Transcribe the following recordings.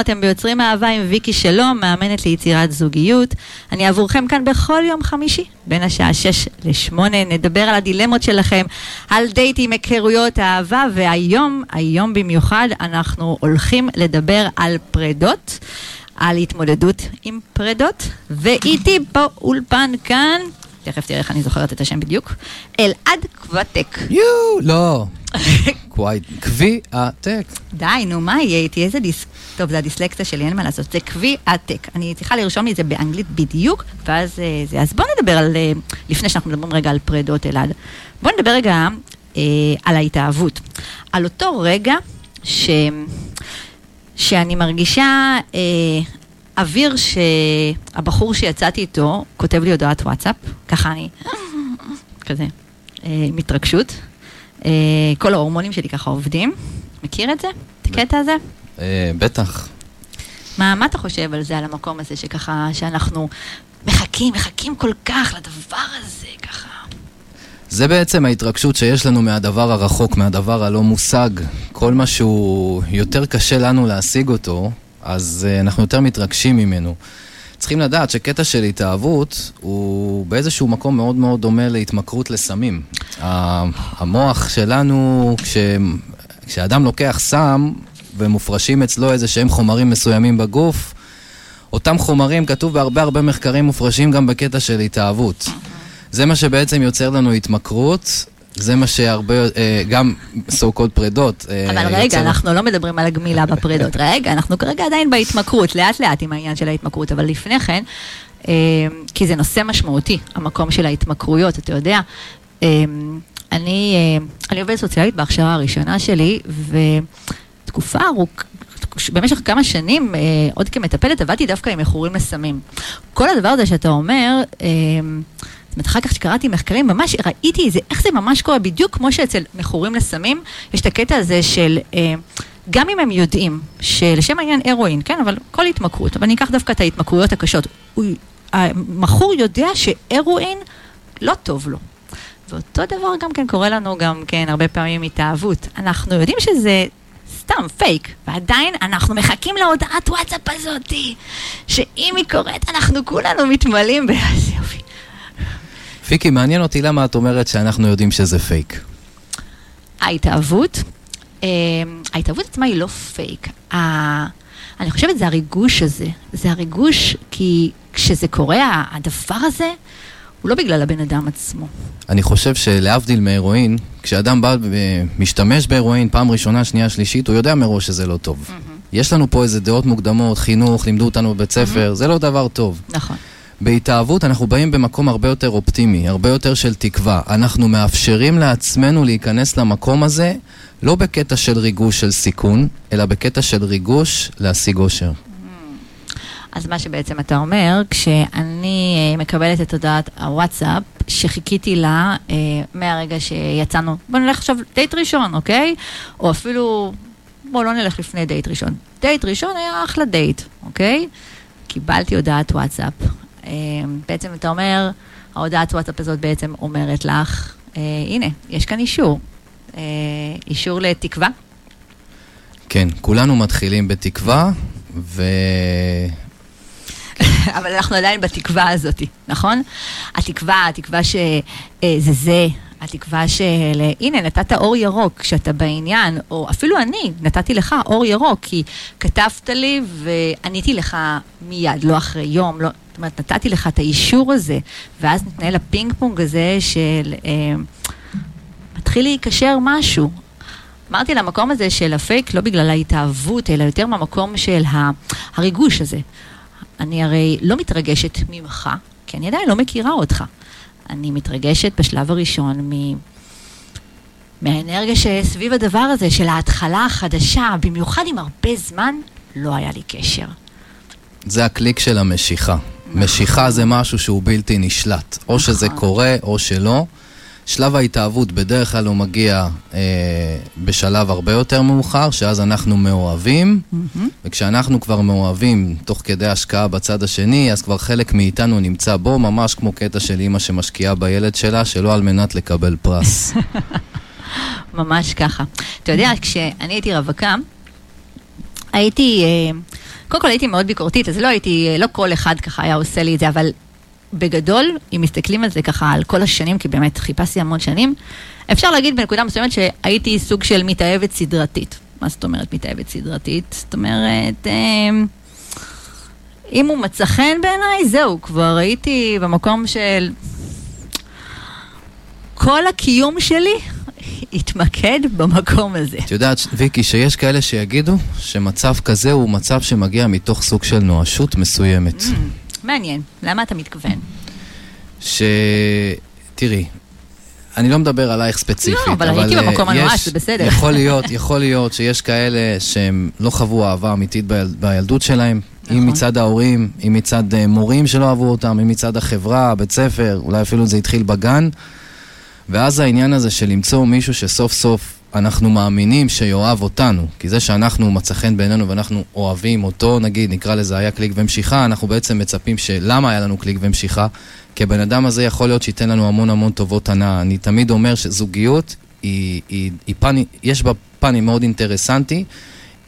אתם ביוצרים אהבה עם ויקי שלום, מאמנת ליצירת זוגיות. אני עבורכם כאן בכל יום חמישי, בין השעה 6 ל-8, נדבר על הדילמות שלכם, על דייטים, היכרויות, אהבה, והיום, היום במיוחד, אנחנו הולכים לדבר על פרדות. על התמודדות עם פרדות, ואיתי באולפן כאן, תכף תראה איך אני זוכרת את השם בדיוק, אלעד קוואטק. יואו, לא. קוואי, קווי עתק. די, נו, מה יהיה איתי? איזה דיס... טוב, זה הדיסלקציה שלי, אין מה לעשות. זה קווי עתק. אני צריכה לרשום לי את זה באנגלית בדיוק, ואז אה, זה. אז בואו נדבר על... אה, לפני שאנחנו מדברים רגע על פרדות, אלעד. בואו נדבר רגע אה, על ההתאהבות. על אותו רגע ש... שאני מרגישה אה, אוויר שהבחור שיצאתי איתו כותב לי הודעת וואטסאפ, ככה אני, כזה, אה, עם התרגשות. אה, כל ההורמונים שלי ככה עובדים. מכיר את זה? את הקטע הזה? אה, בטח. מה, מה אתה חושב על זה, על המקום הזה שככה, שאנחנו מחכים, מחכים כל כך לדבר הזה, ככה? זה בעצם ההתרגשות שיש לנו מהדבר הרחוק, מהדבר הלא מושג. כל מה שהוא יותר קשה לנו להשיג אותו, אז uh, אנחנו יותר מתרגשים ממנו. צריכים לדעת שקטע של התאהבות הוא באיזשהו מקום מאוד מאוד דומה להתמכרות לסמים. המוח שלנו, כש, כשאדם לוקח סם ומופרשים אצלו איזה שהם חומרים מסוימים בגוף, אותם חומרים, כתוב בהרבה הרבה מחקרים, מופרשים גם בקטע של התאהבות. זה מה שבעצם יוצר לנו התמכרות, זה מה שהרבה, אה, גם so called פרדות. אה, אבל רגע, יוצר... אנחנו לא מדברים על הגמילה בפרדות. רגע, אנחנו כרגע עדיין בהתמכרות, לאט לאט עם העניין של ההתמכרות, אבל לפני כן, אה, כי זה נושא משמעותי, המקום של ההתמכרויות, אתה יודע. אני, אני עובדת סוציאלית בהכשרה הראשונה שלי, ותקופה ארוכה, במשך כמה שנים, עוד כמטפלת, עבדתי דווקא עם מכורים לסמים. כל הדבר הזה שאתה אומר, אחר כך שקראתי מחקרים, ממש ראיתי איזה, איך זה ממש קורה, בדיוק כמו שאצל מכורים לסמים, יש את הקטע הזה של, אה, גם אם הם יודעים שלשם העניין הרואין, כן, אבל כל התמכרות, אבל אני אקח דווקא את ההתמכרויות הקשות, המכור יודע שהרואין לא טוב לו. ואותו דבר גם כן קורה לנו גם כן הרבה פעמים התאהבות. אנחנו יודעים שזה סתם פייק, ועדיין אנחנו מחכים להודעת וואטסאפ הזאתי, שאם היא קורית אנחנו כולנו מתמלאים באיזה יופי. ויקי, מעניין אותי למה את אומרת שאנחנו יודעים שזה פייק. ההתאהבות, אה, ההתאהבות עצמה היא לא פייק. אני חושבת זה הריגוש הזה. זה הריגוש כי כשזה קורה, הדבר הזה, הוא לא בגלל הבן אדם עצמו. אני חושב שלהבדיל מהרואין, כשאדם בא ומשתמש בהרואין פעם ראשונה, שנייה, שלישית, הוא יודע מראש שזה לא טוב. Mm-hmm. יש לנו פה איזה דעות מוקדמות, חינוך, לימדו אותנו בבית ספר, mm-hmm. זה לא דבר טוב. נכון. בהתאהבות אנחנו באים במקום הרבה יותר אופטימי, הרבה יותר של תקווה. אנחנו מאפשרים לעצמנו להיכנס למקום הזה לא בקטע של ריגוש של סיכון, אלא בקטע של ריגוש להשיג אושר. אז מה שבעצם אתה אומר, כשאני אה, מקבלת את הודעת הוואטסאפ, שחיכיתי לה אה, מהרגע שיצאנו, בוא נלך עכשיו דייט ראשון, אוקיי? או אפילו, בוא לא נלך לפני דייט ראשון. דייט ראשון היה אחלה דייט, אוקיי? קיבלתי הודעת וואטסאפ. אמ, בעצם אתה אומר, ההודעת וואטסאפ הזאת בעצם אומרת לך, אה, הנה, יש כאן אישור. אה, אישור לתקווה? כן, כולנו מתחילים בתקווה, ו... אבל אנחנו עדיין בתקווה הזאת, נכון? התקווה, התקווה שזה אה, זה, התקווה של, הנה, נתת אור ירוק כשאתה בעניין, או אפילו אני נתתי לך אור ירוק, כי כתבת לי ועניתי לך מיד, לא אחרי יום, לא, אומרת, נתתי לך את האישור הזה, ואז מתנהל הפינג פונג הזה של... אה, מתחיל להיקשר משהו. אמרתי למקום הזה של הפייק, לא בגלל ההתאהבות, אלא יותר מהמקום של הריגוש הזה. אני הרי לא מתרגשת ממך, כי אני עדיין לא מכירה אותך. אני מתרגשת בשלב הראשון מ... מהאנרגיה שסביב הדבר הזה, של ההתחלה החדשה, במיוחד עם הרבה זמן, לא היה לי קשר. זה הקליק של המשיכה. משיכה זה משהו שהוא בלתי נשלט. או שזה נכון. קורה או שלא. שלב ההתאהבות בדרך כלל הוא מגיע אה, בשלב הרבה יותר מאוחר, שאז אנחנו מאוהבים, mm-hmm. וכשאנחנו כבר מאוהבים תוך כדי השקעה בצד השני, אז כבר חלק מאיתנו נמצא בו, ממש כמו קטע של אימא שמשקיעה בילד שלה, שלא על מנת לקבל פרס. ממש ככה. אתה יודע, כשאני הייתי רווקה, הייתי... אה, קודם כל הייתי מאוד ביקורתית, אז לא הייתי, לא כל אחד ככה היה עושה לי את זה, אבל בגדול, אם מסתכלים על זה ככה, על כל השנים, כי באמת חיפשתי המון שנים, אפשר להגיד בנקודה מסוימת שהייתי סוג של מתאהבת סדרתית. מה זאת אומרת מתאהבת סדרתית? זאת אומרת, אמ, אם הוא מצא חן בעיניי, זהו, כבר הייתי במקום של... כל הקיום שלי התמקד במקום הזה. את יודעת, ויקי, שיש כאלה שיגידו שמצב כזה הוא מצב שמגיע מתוך סוג של נואשות מסוימת. Mm, מעניין, למה אתה מתכוון? ש... תראי, אני לא מדבר עלייך ספציפית, לא, אבל, אבל הייתי במקום הנואש, זה בסדר. יכול להיות, יכול להיות שיש כאלה שהם לא חוו אהבה אמיתית ביל, בילדות שלהם, נכון. אם מצד ההורים, אם מצד אה, מורים שלא אהבו אותם, אם מצד החברה, בית ספר, אולי אפילו זה התחיל בגן. ואז העניין הזה של למצוא מישהו שסוף סוף אנחנו מאמינים שיאהב אותנו, כי זה שאנחנו מצא חן בעינינו ואנחנו אוהבים אותו, נגיד, נקרא לזה היה קליק ומשיכה, אנחנו בעצם מצפים שלמה היה לנו קליק ומשיכה? כי הבן אדם הזה יכול להיות שייתן לנו המון המון טובות הנאה. אני תמיד אומר שזוגיות, היא, היא, היא פן, יש בה פן מאוד אינטרסנטי.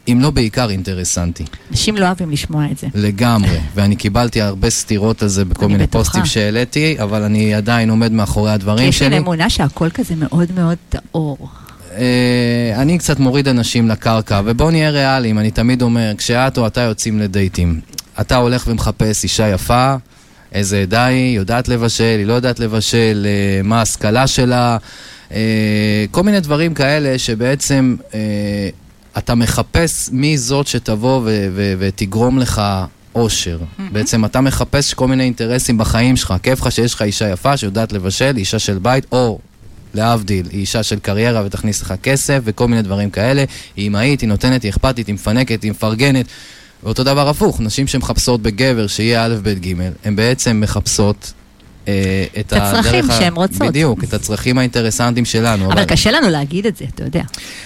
אם לא בעיקר אינטרסנטי. אנשים לא אוהבים לשמוע את זה. לגמרי, ואני קיבלתי הרבה סתירות על זה בכל מיני בטוחה. פוסטים שהעליתי, אבל אני עדיין עומד מאחורי הדברים שלי. יש לי אמונה שהכל כזה מאוד מאוד טהור. אה, אני קצת מוריד אנשים לקרקע, ובואו נהיה ריאליים, אני תמיד אומר, כשאת או אתה יוצאים לדייטים, אתה הולך ומחפש אישה יפה, איזה עדה היא, יודעת לבשל, היא לא יודעת לבשל, אה, מה ההשכלה שלה, אה, כל מיני דברים כאלה שבעצם אתה מחפש מי זאת שתבוא ותגרום לך אושר. Mm-hmm. בעצם אתה מחפש כל מיני אינטרסים בחיים שלך. כיף לך שיש לך אישה יפה שיודעת לבשל, אישה של בית, או להבדיל, היא אישה של קריירה ותכניס לך כסף וכל מיני דברים כאלה. היא אמהית, היא נותנת, היא אכפתית, היא מפנקת, היא מפרגנת. ואותו דבר הפוך, נשים שמחפשות בגבר שיהיה א', ב', ג', הן בעצם מחפשות את הצרכים שהן רוצות. בדיוק, את הצרכים האינטרסנטיים שלנו. אבל, אבל קשה לנו להגיד את זה, אתה יודע.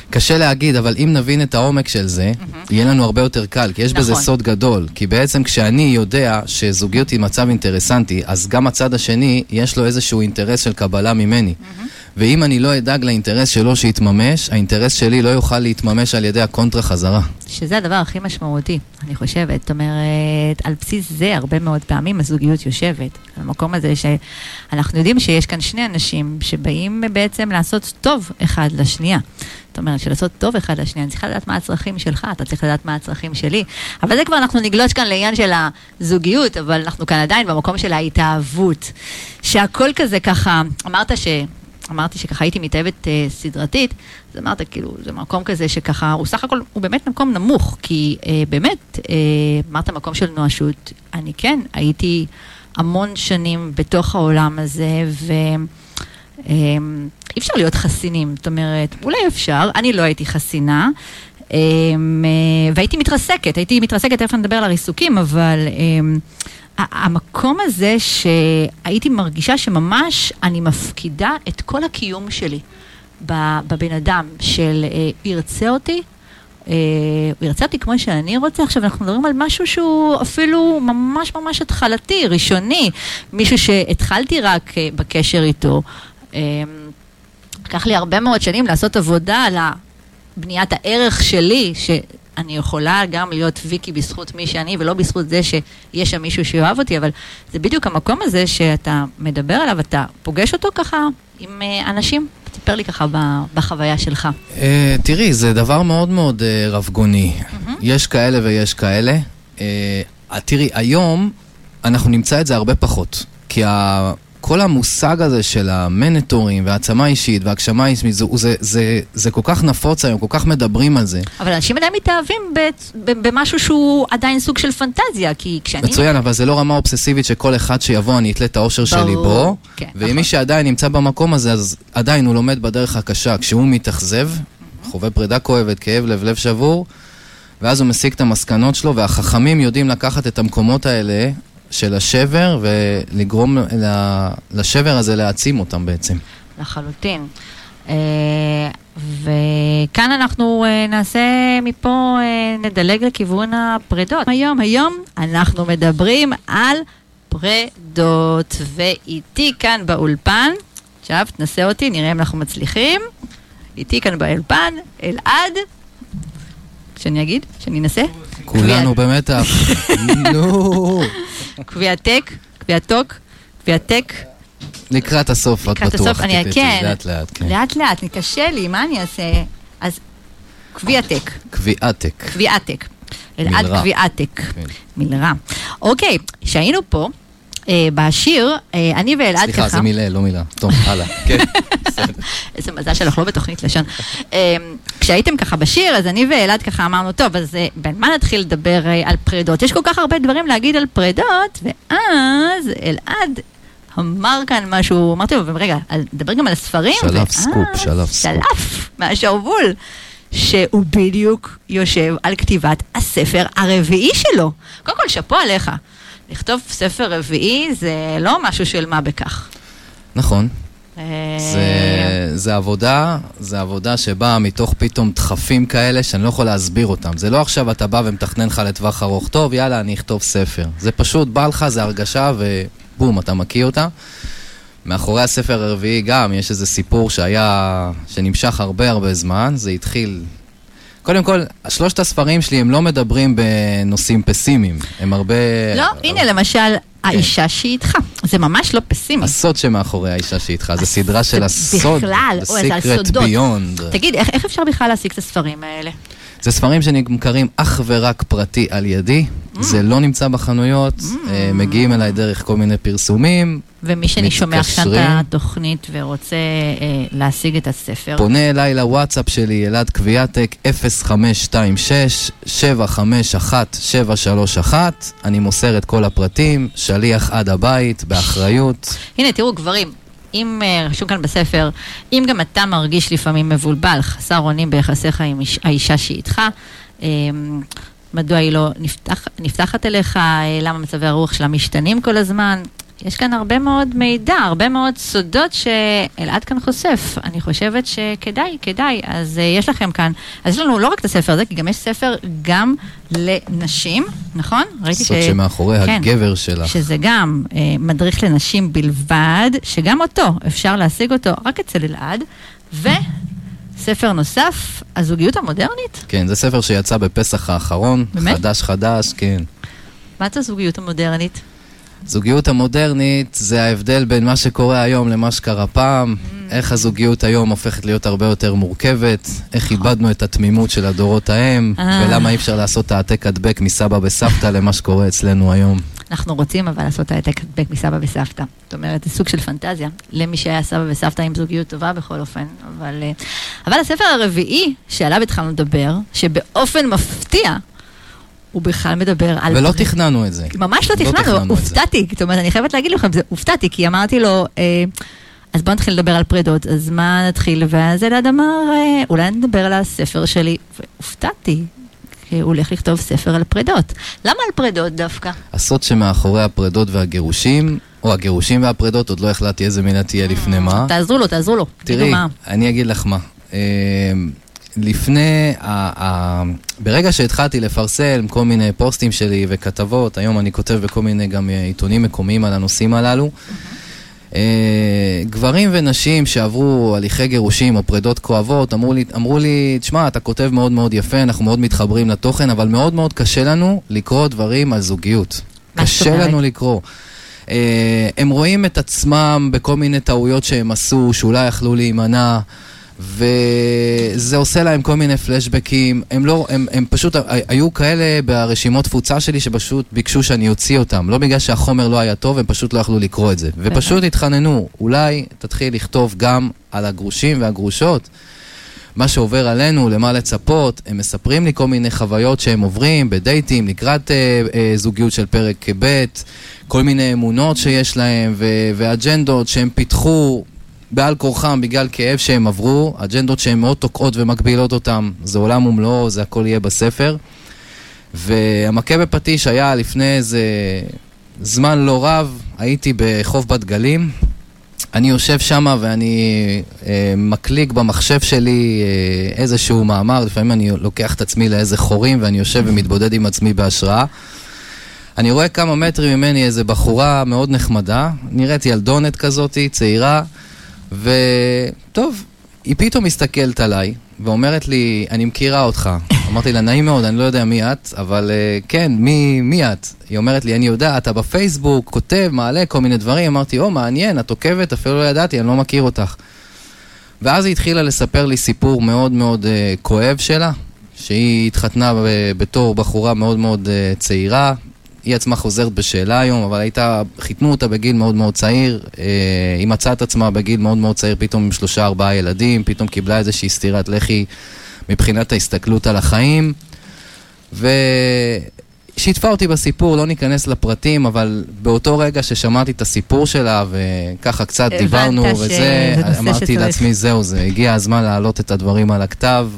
קשה להגיד, אבל אם נבין את העומק של זה, mm-hmm. יהיה לנו הרבה יותר קל, כי יש נכון. בזה סוד גדול. כי בעצם כשאני יודע שזוגיות היא מצב אינטרסנטי, אז גם הצד השני, יש לו איזשהו אינטרס של קבלה ממני. Mm-hmm. ואם אני לא אדאג לאינטרס שלו שיתממש, האינטרס שלי לא יוכל להתממש על ידי הקונטרה חזרה. שזה הדבר הכי משמעותי, אני חושבת. זאת אומרת, על בסיס זה הרבה מאוד פעמים הזוגיות יושבת. המקום הזה שאנחנו יודעים שיש כאן שני אנשים שבאים בעצם לעשות טוב אחד לשנייה. זאת אומרת, שלעשות טוב אחד לשנייה, אני צריכה לדעת מה הצרכים שלך, אתה צריך לדעת מה הצרכים שלי. אבל זה כבר אנחנו נגלוש כאן לעניין של הזוגיות, אבל אנחנו כאן עדיין במקום של ההתאהבות. שהכל כזה ככה, אמרת ש... אמרתי שככה הייתי מתאהבת אה, סדרתית, אז אמרת, כאילו, זה מקום כזה שככה, הוא סך הכל, הוא באמת מקום נמוך, כי אה, באמת, אה, אמרת מקום של נואשות, אני כן, הייתי המון שנים בתוך העולם הזה, ו... אה, אי אפשר להיות חסינים, זאת אומרת, אולי אפשר, אני לא הייתי חסינה, אה, והייתי מתרסקת, הייתי מתרסקת, תכף נדבר על הריסוקים, אבל... אה, המקום הזה שהייתי מרגישה שממש אני מפקידה את כל הקיום שלי בבן אדם של אה, ירצה אותי, אה, ירצה אותי כמו שאני רוצה. עכשיו אנחנו מדברים על משהו שהוא אפילו ממש ממש התחלתי, ראשוני, מישהו שהתחלתי רק אה, בקשר איתו. לקח לי הרבה מאוד שנים לעשות עבודה על בניית הערך שלי, ש... אני יכולה גם להיות ויקי בזכות מי שאני, ולא בזכות זה שיש שם מישהו שאוהב אותי, אבל זה בדיוק המקום הזה שאתה מדבר עליו, אתה פוגש אותו ככה עם אה, אנשים. תספר לי ככה בחוויה שלך. Uh, תראי, זה דבר מאוד מאוד uh, רבגוני. יש כאלה ויש כאלה. תראי, היום אנחנו נמצא את זה הרבה פחות. כי כל המושג הזה של המנטורים והעצמה אישית והגשמה אישית, זה, זה, זה, זה כל כך נפוץ היום, כל כך מדברים על זה. אבל אנשים עדיין מתאהבים במשהו שהוא עדיין סוג של פנטזיה, כי כשאני... מצוין, אבל זה לא רמה אובססיבית שכל אחד שיבוא אני אתלה את האושר שלי בו, כן, ואם נכון. מי שעדיין נמצא במקום הזה, אז עדיין הוא לומד בדרך הקשה. כשהוא מתאכזב, חווה פרידה כואבת, כאב לב, לב שבור, ואז הוא מסיק את המסקנות שלו, והחכמים יודעים לקחת את המקומות האלה של השבר ולגרום לשבר הזה להעצים אותם בעצם. לחלוטין. אה, וכאן אנחנו אה, נעשה מפה, אה, נדלג לכיוון הפרדות. היום, היום אנחנו מדברים על פרדות, ואיתי כאן באולפן, עכשיו תנסה אותי, נראה אם אנחנו מצליחים. איתי כאן באולפן, אלעד, שאני אגיד? שאני אנסה? כולנו במתח. נו. קביעתק, קביעתוק, קביעתק. לקראת הסוף, את לקראת בטוח. הסוף, אני, תתתי, כן. לאט לאט, כן. לאט לאט, קשה לי, מה אני אעשה? אז קביעתק, קביעתק. קביעתק. אלעד. קביעתק. כן. מלרע. אוקיי, כשהיינו פה, בשיר, אה, אני ואלעד ככה... סליחה, זה מילה, לא מילה. טוב, הלאה. כן, בסדר. איזה מזל שלך לא בתוכנית לשון. אה, כשהייתם ככה בשיר, אז אני ואלעד ככה אמרנו, טוב, אז אה, בין מה נתחיל לדבר אה, על פרדות? יש כל כך הרבה דברים להגיד על פרדות, ואז אלעד אמר כאן משהו, אמרתי לו, רגע, נדבר גם על הספרים. שלף סקופ, שלף סקופ. שלף מהשרוול, שהוא בדיוק יושב על כתיבת הספר הרביעי שלו. קודם כל, שאפו עליך. לכתוב ספר רביעי זה לא משהו של מה בכך. נכון. אה, זה, זה עבודה, זה עבודה שבאה מתוך פתאום דחפים כאלה שאני לא יכול להסביר אותם. זה לא עכשיו אתה בא ומתכנן לך לטווח ארוך, טוב, יאללה, אני אכתוב ספר. זה פשוט בא לך, זה הרגשה ובום, אתה מקיא אותה. מאחורי הספר הרביעי גם יש איזה סיפור שהיה, שנמשך הרבה הרבה זמן, זה התחיל... קודם כל, שלושת הספרים שלי הם לא מדברים בנושאים פסימיים, הם הרבה... לא, הנה למשל, האישה שהיא איתך. זה ממש לא פסימי. הסוד שמאחורי האישה שאיתך, זה סדרה של הסוד. בכלל, The אוי, זה על סודות. תגיד, איך איך אפשר בכלל להשיג את הספרים האלה? זה ספרים שנמכרים אך ורק פרטי על ידי, Mm. זה לא נמצא בחנויות, אה, מגיעים אליי דרך כל מיני פרסומים, ומי שאני שומע עכשיו את. התוכנית ורוצה אה, להשיג את הספר, פונה אליי לוואטסאפ שלי, אלעד קביעתק 0526-751-731, אני מוסר את כל הפרטים, שליח עד הבית, באחריות. הנה, תראו, גברים, אם אה, רשום כאן בספר, אם גם אתה מרגיש לפעמים מבולבל, חסר אונים ביחסיך עם איש- האישה שהיא איתך, אה, מדוע היא לא נפתח, נפתחת אליך, אה, למה מצבי הרוח שלה משתנים כל הזמן. יש כאן הרבה מאוד מידע, הרבה מאוד סודות שאלעד כאן חושף. אני חושבת שכדאי, כדאי. אז uh, יש לכם כאן, אז יש לנו לא רק את הספר הזה, כי גם יש ספר גם לנשים, נכון? ראיתי סוד שמאחורי כן. הגבר שלך. שזה גם אה, מדריך לנשים בלבד, שגם אותו אפשר להשיג אותו רק אצל אלעד, וספר נוסף, הזוגיות המודרנית. כן, זה ספר שיצא בפסח האחרון, באמת? חדש חדש, כן. מה זה הזוגיות המודרנית? זוגיות המודרנית זה ההבדל בין מה שקורה היום למה שקרה פעם, איך הזוגיות היום הופכת להיות הרבה יותר מורכבת, איך איבדנו את התמימות של הדורות ההם, אה. ולמה אי אפשר לעשות העתק הדבק מסבא וסבתא למה שקורה אצלנו היום. אנחנו רוצים אבל לעשות העתק הדבק מסבא וסבתא. זאת אומרת, זה סוג של פנטזיה, למי שהיה סבא וסבתא עם זוגיות טובה בכל אופן. אבל, אה, אבל הספר הרביעי שעליו התחלנו לדבר, שבאופן מפתיע, הוא בכלל מדבר על... ולא תכננו את זה. ממש לא לא תכננו, הופתעתי. זאת אומרת, אני חייבת להגיד לכם, זה הופתעתי, כי אמרתי לו, אה, אז בוא נתחיל לדבר על פרדות, אז מה נתחיל? ואז אלעד אמר, אה, אולי נדבר על הספר שלי, והופתעתי. כי הוא הולך לכתוב ספר על פרדות. למה על פרדות דווקא? הסוד שמאחורי הפרדות והגירושים, או הגירושים והפרדות, עוד לא החלטתי איזה מילה תהיה לפני מה. תעזרו לו, תעזרו לו. תראי. אני אגיד לך מה. לפני, ה- ה- ברגע שהתחלתי לפרסם כל מיני פוסטים שלי וכתבות, היום אני כותב בכל מיני גם אה, עיתונים מקומיים על הנושאים הללו, אה, גברים ונשים שעברו הליכי גירושים או פרידות כואבות, אמרו לי, אמרו לי, תשמע, אתה כותב מאוד מאוד יפה, אנחנו מאוד מתחברים לתוכן, אבל מאוד מאוד קשה לנו לקרוא דברים על זוגיות. קשה? לנו לקרוא. אה, הם רואים את עצמם בכל מיני טעויות שהם עשו, שאולי יכלו להימנע, וזה עושה להם כל מיני פלשבקים. הם לא, הם, הם פשוט, היו כאלה ברשימות תפוצה שלי שפשוט ביקשו שאני אוציא אותם. לא בגלל שהחומר לא היה טוב, הם פשוט לא יכלו לקרוא את זה. ופשוט התחננו, אולי תתחיל לכתוב גם על הגרושים והגרושות. מה שעובר עלינו, למה לצפות, הם מספרים לי כל מיני חוויות שהם עוברים בדייטים, לקראת אה, אה, זוגיות של פרק ב', כל מיני אמונות שיש להם ו- ואג'נדות שהם פיתחו בעל כורחם בגלל כאב שהם עברו, אג'נדות שהן מאוד תוקעות ומגבילות אותם, זה עולם ומלואו, זה הכל יהיה בספר. והמכה בפטיש היה לפני איזה זמן לא רב, הייתי בחוף בת גלים. אני יושב שם ואני אה, מקליק במחשב שלי אה, איזשהו מאמר, לפעמים אני לוקח את עצמי לאיזה חורים ואני יושב ומתבודד עם עצמי בהשראה. אני רואה כמה מטרים ממני איזה בחורה מאוד נחמדה, נראית ילדונת כזאתי, צעירה, וטוב, היא פתאום מסתכלת עליי ואומרת לי, אני מכירה אותך. אמרתי לה, נעים מאוד, אני לא יודע מי את, אבל uh, כן, מי, מי את? היא אומרת לי, אני יודעת, אתה בפייסבוק, כותב, מעלה כל מיני דברים. אמרתי, או, מעניין, את עוקבת, אפילו לא ידעתי, אני לא מכיר אותך. ואז היא התחילה לספר לי סיפור מאוד מאוד uh, כואב שלה, שהיא התחתנה בתור בחורה מאוד מאוד uh, צעירה. היא עצמה חוזרת בשאלה היום, אבל הייתה, חיתנו אותה בגיל מאוד מאוד צעיר. Uh, היא מצאה את עצמה בגיל מאוד מאוד צעיר, פתאום עם שלושה ארבעה ילדים, פתאום קיבלה איזושהי סטירת לחי מבחינת ההסתכלות על החיים. ושיתפה אותי בסיפור, לא ניכנס לפרטים, אבל באותו רגע ששמעתי את הסיפור שלה, וככה קצת דיברנו וזה, אמרתי לעצמי, זהו זה, הגיע הזמן להעלות את הדברים על הכתב,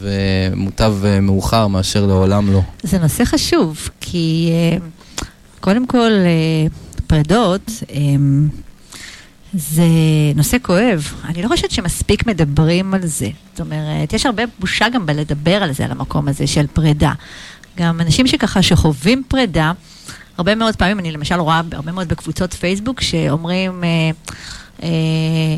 ומוטב אה, מאוחר מאשר לעולם לא. זה נושא חשוב, כי אה, קודם כל, אה, פרדות, זה נושא כואב. אני לא חושבת שמספיק מדברים על זה. זאת אומרת, יש הרבה בושה גם בלדבר על זה, על המקום הזה של פרידה. גם אנשים שככה, שחווים פרידה, הרבה מאוד פעמים, אני למשל רואה הרבה מאוד בקבוצות פייסבוק, שאומרים... אה, אה,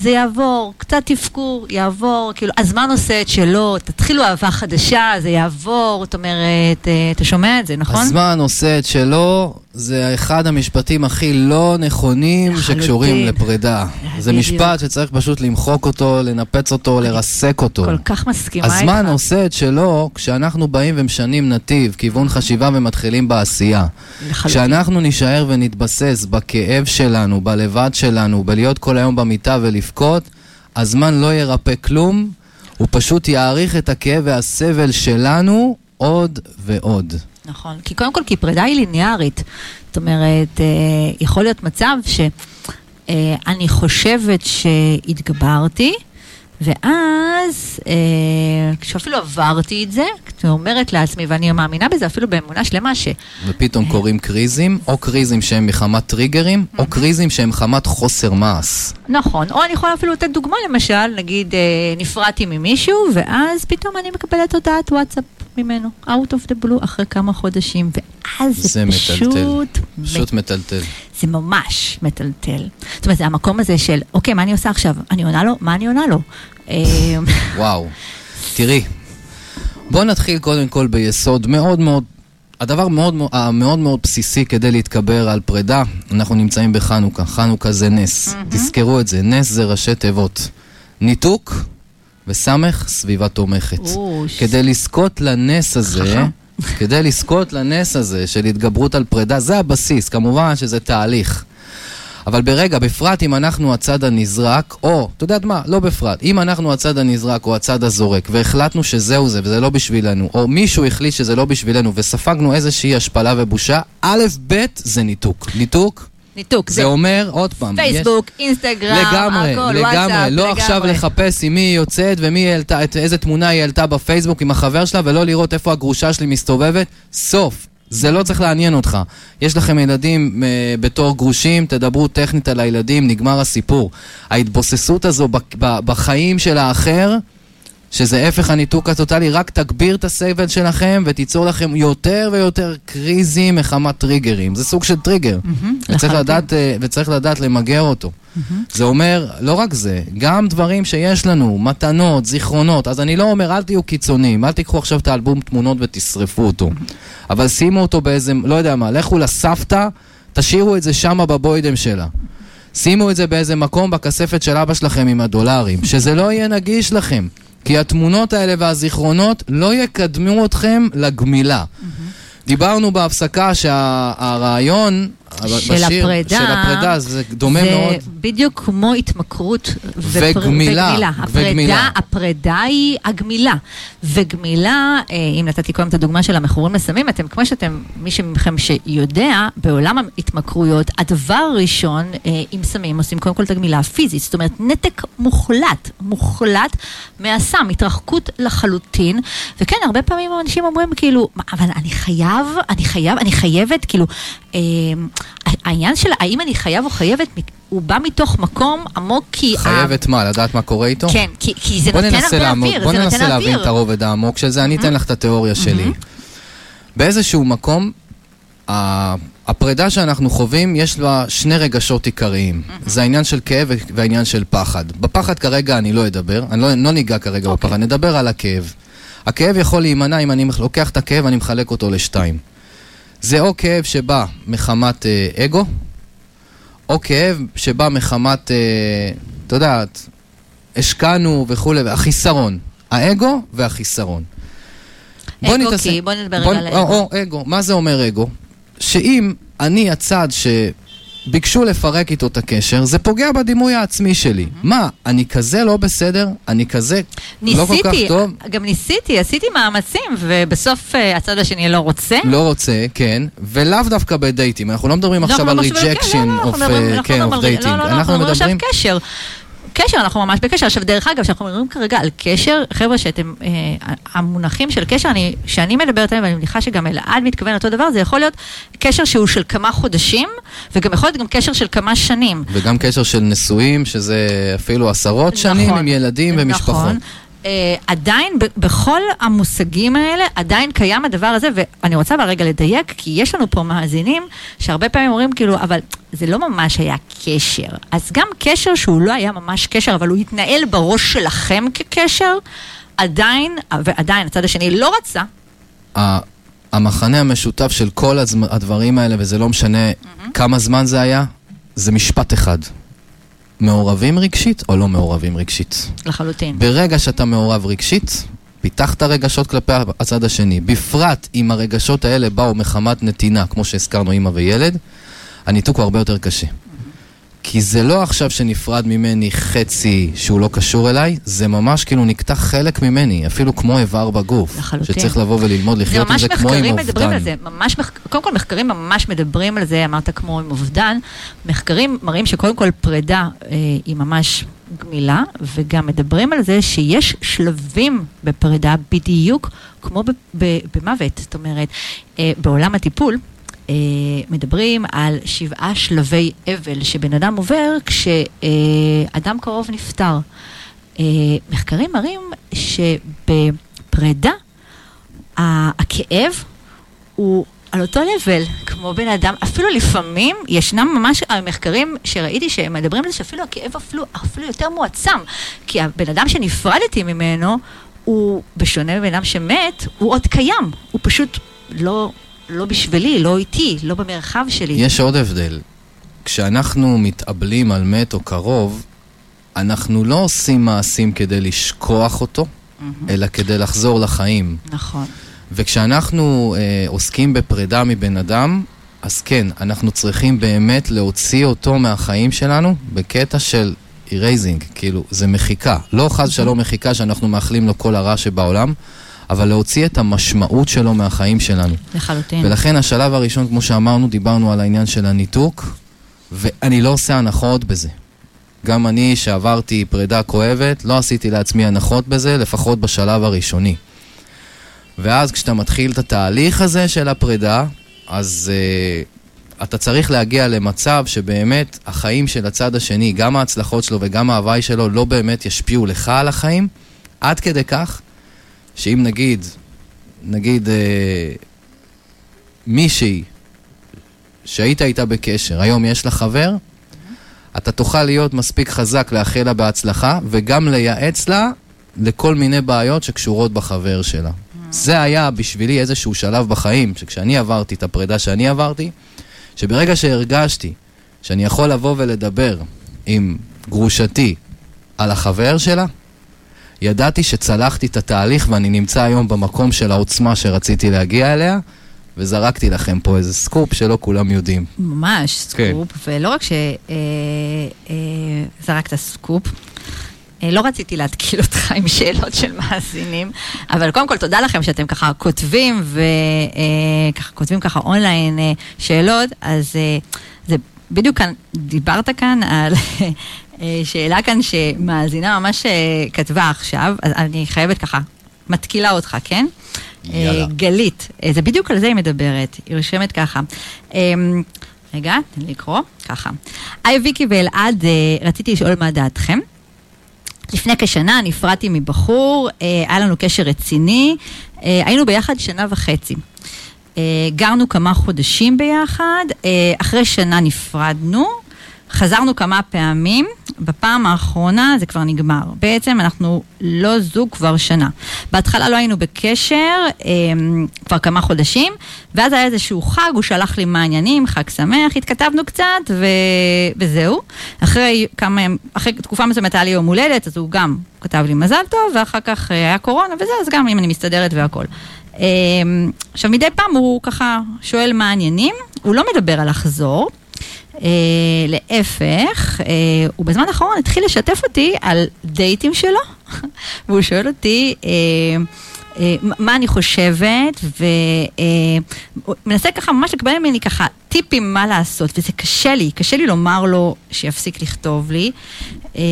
זה יעבור, קצת תפקור, יעבור, כאילו, הזמן עושה את שלו, תתחילו אהבה חדשה, זה יעבור, זאת אומרת, אה, אתה שומע את זה, נכון? הזמן עושה את שלו, זה אחד המשפטים הכי לא נכונים לחלוטין. שקשורים לפרידה. זה בדיוק. משפט שצריך פשוט למחוק אותו, לנפץ אותו, לרסק אותו. כל כך מסכימה איתך. הזמן עושה את שלו כשאנחנו באים ומשנים נתיב, כיוון חשיבה ומתחילים בעשייה. לחלוטין. כשאנחנו נישאר ונתבסס בכאב שלנו, בלבד שלנו, בלהיות כל היום במיטה ולבכות, הזמן לא ירפא כלום, הוא פשוט יעריך את הכאב והסבל שלנו עוד ועוד. נכון, כי קודם כל, כי פרידה היא ליניארית. זאת אומרת, אה, יכול להיות מצב שאני אה, חושבת שהתגברתי, ואז, אה, כשאפילו עברתי את זה, אומרת לעצמי, ואני מאמינה בזה אפילו באמונה שלמה, ש... ופתאום אה... קורים קריזים, או קריזים שהם מחמת טריגרים. או קריזים שהם מחמת חוסר מעש. נכון, או אני יכולה אפילו לתת דוגמה, למשל, נגיד, אה, נפרדתי ממישהו, ואז פתאום אני מקבלת הודעת וואטסאפ ממנו, out of the blue, אחרי כמה חודשים, ואז זה, זה פשוט... מטלטל. פשוט מטלטל. זה ממש מטלטל. זאת אומרת, זה המקום הזה של, אוקיי, מה אני עושה עכשיו? אני עונה לו? מה אני עונה לו? אה, וואו. תראי, בואו נתחיל קודם כל ביסוד מאוד מאוד, הדבר מאוד מאוד מאוד בסיסי כדי להתקבר על פרידה, אנחנו נמצאים בחנוכה. חנוכה זה נס. Mm-hmm. תזכרו את זה, נס זה ראשי תיבות. ניתוק וסמך סביבה תומכת. כדי לזכות לנס הזה... כדי לזכות לנס הזה של התגברות על פרידה, זה הבסיס, כמובן שזה תהליך. אבל ברגע, בפרט אם אנחנו הצד הנזרק, או, אתה יודעת מה, לא בפרט, אם אנחנו הצד הנזרק או הצד הזורק, והחלטנו שזהו זה וזה לא בשבילנו, או מישהו החליט שזה לא בשבילנו, וספגנו איזושהי השפלה ובושה, א', ב', זה ניתוק. ניתוק ניתוק. זה, זה אומר, עוד פעם, פייסבוק, יש... אינסטגרם, לגמרי, הכל, לגמרי, וואטסאפ, לא לגמרי. עכשיו לחפש עם מי היא יוצאת ומי היא העלתה, איזה תמונה היא העלתה בפייסבוק עם החבר שלה, ולא לראות איפה הגרושה שלי מסתובבת. סוף. זה לא צריך לעניין אותך. יש לכם ילדים uh, בתור גרושים, תדברו טכנית על הילדים, נגמר הסיפור. ההתבוססות הזו בחיים של האחר, שזה הפך הניתוק הטוטלי, רק תגביר את הסבל שלכם ותיצור לכם יותר ויותר קריזים מחמת טריגרים. זה סוג של טריגר, mm-hmm, וצריך, לדעת, אה, וצריך לדעת למגר אותו. Mm-hmm. זה אומר, לא רק זה, גם דברים שיש לנו, מתנות, זיכרונות, אז אני לא אומר, אל תהיו קיצוניים, אל תיקחו עכשיו את האלבום תמונות ותשרפו אותו. Mm-hmm. אבל שימו אותו באיזה, לא יודע מה, לכו לסבתא, תשאירו את זה שמה בבוידם שלה. שימו את זה באיזה מקום בכספת של אבא שלכם עם הדולרים, שזה לא יהיה נגיש לכם. כי התמונות האלה והזיכרונות לא יקדמו אתכם לגמילה. Mm-hmm. דיברנו בהפסקה שהרעיון של בשיר, הפרידה, של הפרידה, זה דומה זה מאוד. זה בדיוק כמו התמכרות וגמילה. וגמילה. הפרידה, וגמילה. הפרידה היא הגמילה. וגמילה, אה, אם נתתי קודם את הדוגמה של המכורים לסמים, אתם, כמו שאתם, מי מכם שיודע, בעולם ההתמכרויות, הדבר הראשון אה, עם סמים עושים קודם כל את הגמילה הפיזית. זאת אומרת, נתק מוחלט, מוחלט מהסם, התרחקות לחלוטין. וכן, הרבה פעמים אנשים אומרים כאילו, אבל אני חייב, אני חייב, אני חייבת, כאילו... אה, העניין של האם אני חייב או חייבת, הוא בא מתוך מקום עמוק כי... חייבת מה? לדעת מה קורה איתו? כן, כי, כי זה נותן הרבה אוויר, בוא ננסה להבין את הרובד העמוק של זה, אני אתן לך את התיאוריה שלי. באיזשהו מקום, הפרידה שאנחנו חווים, יש לה שני רגשות עיקריים. זה העניין של כאב והעניין של פחד. בפחד כרגע אני לא אדבר, אני לא, לא ניגע כרגע okay. אוקיי. בפחד, נדבר על הכאב. הכאב יכול להימנע אם אני לוקח את הכאב ואני מחלק אותו לשתיים. זה או כאב שבא מחמת אה, אגו, או כאב שבא מחמת, אה, אתה יודעת, השקענו וכולי, החיסרון. האגו והחיסרון. אגו כי, בוא נדבר רגע על אגו. או, או, אגו. מה זה אומר אגו? שאם אני הצד שביקשו לפרק איתו את הקשר, זה פוגע בדימוי העצמי שלי. Mm-hmm. מה, אני כזה לא בסדר? אני כזה ניסיתי, לא כל כך טוב? גם ניסיתי, עשיתי מאמצים, ובסוף uh, הצד השני לא רוצה. לא רוצה, כן, ולאו דווקא בדייטים. אנחנו לא מדברים לא, עכשיו על rejection of dating. לא, לא, אנחנו מדברים עכשיו קשר. קשר, אנחנו ממש בקשר. עכשיו, דרך אגב, כשאנחנו מדברים כרגע על קשר, חבר'ה, שאתם, אה, המונחים של קשר, אני, שאני מדברת עליהם, ואני מניחה שגם אלעד מתכוון לאותו דבר, זה יכול להיות קשר שהוא של כמה חודשים, וגם יכול להיות גם קשר של כמה שנים. וגם קשר של נשואים, שזה אפילו עשרות נכון, שנים עם ילדים נכון. ומשפחות. אה, עדיין, בכל המושגים האלה, עדיין קיים הדבר הזה, ואני רוצה אבל רגע לדייק, כי יש לנו פה מאזינים שהרבה פעמים אומרים כאילו, אבל זה לא ממש היה קשר. אז גם קשר שהוא לא היה ממש קשר, אבל הוא התנהל בראש שלכם כקשר, עדיין, ועדיין הצד השני לא רצה. המחנה המשותף של כל הדברים האלה, וזה לא משנה mm-hmm. כמה זמן זה היה, זה משפט אחד. מעורבים רגשית או לא מעורבים רגשית. לחלוטין. ברגע שאתה מעורב רגשית, פיתחת רגשות כלפי הצד השני. בפרט אם הרגשות האלה באו מחמת נתינה, כמו שהזכרנו אימא וילד, הניתוק הוא הרבה יותר קשה. כי זה לא עכשיו שנפרד ממני חצי שהוא לא קשור אליי, זה ממש כאילו נקטע חלק ממני, אפילו כמו איבר בגוף. לחלוטין. שצריך לבוא וללמוד לחיות עם זה כמו עם אובדן. ממש מחקרים מדברים על זה, ממש, קודם כל מחקרים ממש מדברים על זה, אמרת כמו עם אובדן. מחקרים מראים שקודם כל פרידה אה, היא ממש גמילה, וגם מדברים על זה שיש שלבים בפרידה בדיוק כמו במוות. זאת אומרת, אה, בעולם הטיפול, אה, מדברים על שבעה שלבי אבל שבן אדם עובר כשאדם קרוב נפטר. אה, מחקרים מראים שבפרידה הכאב הוא על אותו לבל, כמו בן אדם, אפילו לפעמים ישנם ממש מחקרים שראיתי שהם מדברים על זה שאפילו הכאב אפילו, אפילו יותר מועצם, כי הבן אדם שנפרדתי ממנו, הוא, בשונה מבן אדם שמת, הוא עוד קיים, הוא פשוט לא, לא בשבילי, לא איתי, לא במרחב שלי. יש עוד הבדל. כשאנחנו מתאבלים על מת או קרוב, אנחנו לא עושים מעשים כדי לשכוח אותו, mm-hmm. אלא כדי לחזור לחיים. נכון. וכשאנחנו אה, עוסקים בפרידה מבן אדם, אז כן, אנחנו צריכים באמת להוציא אותו מהחיים שלנו בקטע של erasing, כאילו, זה מחיקה. לא חס ושלום מחיקה שאנחנו מאחלים לו כל הרע שבעולם, אבל להוציא את המשמעות שלו מהחיים שלנו. לחלוטין. ולכן השלב הראשון, כמו שאמרנו, דיברנו על העניין של הניתוק, ואני לא עושה הנחות בזה. גם אני, שעברתי פרידה כואבת, לא עשיתי לעצמי הנחות בזה, לפחות בשלב הראשוני. ואז כשאתה מתחיל את התהליך הזה של הפרידה, אז uh, אתה צריך להגיע למצב שבאמת החיים של הצד השני, גם ההצלחות שלו וגם ההוואי שלו, לא באמת ישפיעו לך על החיים, עד כדי כך שאם נגיד, נגיד אה, מישהי שהיית איתה בקשר, היום יש לה חבר, אתה תוכל להיות מספיק חזק לאחל לה בהצלחה וגם לייעץ לה לכל מיני בעיות שקשורות בחבר שלה. זה היה בשבילי איזשהו שלב בחיים, שכשאני עברתי את הפרידה שאני עברתי, שברגע שהרגשתי שאני יכול לבוא ולדבר עם גרושתי על החבר שלה, ידעתי שצלחתי את התהליך ואני נמצא היום במקום של העוצמה שרציתי להגיע אליה, וזרקתי לכם פה איזה סקופ שלא כולם יודעים. ממש כן. סקופ, כן. ולא רק שזרקת אה, אה, סקופ, אה, לא רציתי להתקיל אותך עם שאלות של מאזינים, אבל קודם כל תודה לכם שאתם ככה כותבים וככה כותבים ככה אונליין שאלות, אז זה בדיוק כאן, דיברת כאן על אה, שאלה כאן שמאזינה ממש אה, כתבה עכשיו, אז אני חייבת ככה, מתקילה אותך, כן? יאללה. אה, גלית, זה בדיוק על זה היא מדברת, היא רושמת ככה. רגע, תן לי לקרוא, ככה. היי ויקי ואלעד, רציתי לשאול מה דעתכם. לפני כשנה נפרדתי מבחור, היה לנו קשר רציני, היינו ביחד שנה וחצי. גרנו כמה חודשים ביחד, אחרי שנה נפרדנו, חזרנו כמה פעמים, בפעם האחרונה זה כבר נגמר. בעצם אנחנו לא זוג כבר שנה. בהתחלה לא היינו בקשר אמ, כבר כמה חודשים, ואז היה איזשהו חג, הוא שלח לי מה העניינים, חג שמח, התכתבנו קצת ו... וזהו. אחרי כמה, אחרי תקופה מסוימת היה לי יום הולדת, אז הוא גם כתב לי מזל טוב, ואחר כך אה, היה קורונה וזה, אז גם אם אני מסתדרת והכל. אמ, עכשיו, מדי פעם הוא ככה שואל מה העניינים, הוא לא מדבר על לחזור. אה, להפך, אה, הוא בזמן האחרון התחיל לשתף אותי על דייטים שלו, והוא שואל אותי אה, מה אני חושבת, ומנסה אה, ככה ממש לקבל ממני ככה טיפים מה לעשות, וזה קשה לי, קשה לי לומר לו שיפסיק לכתוב לי. אה,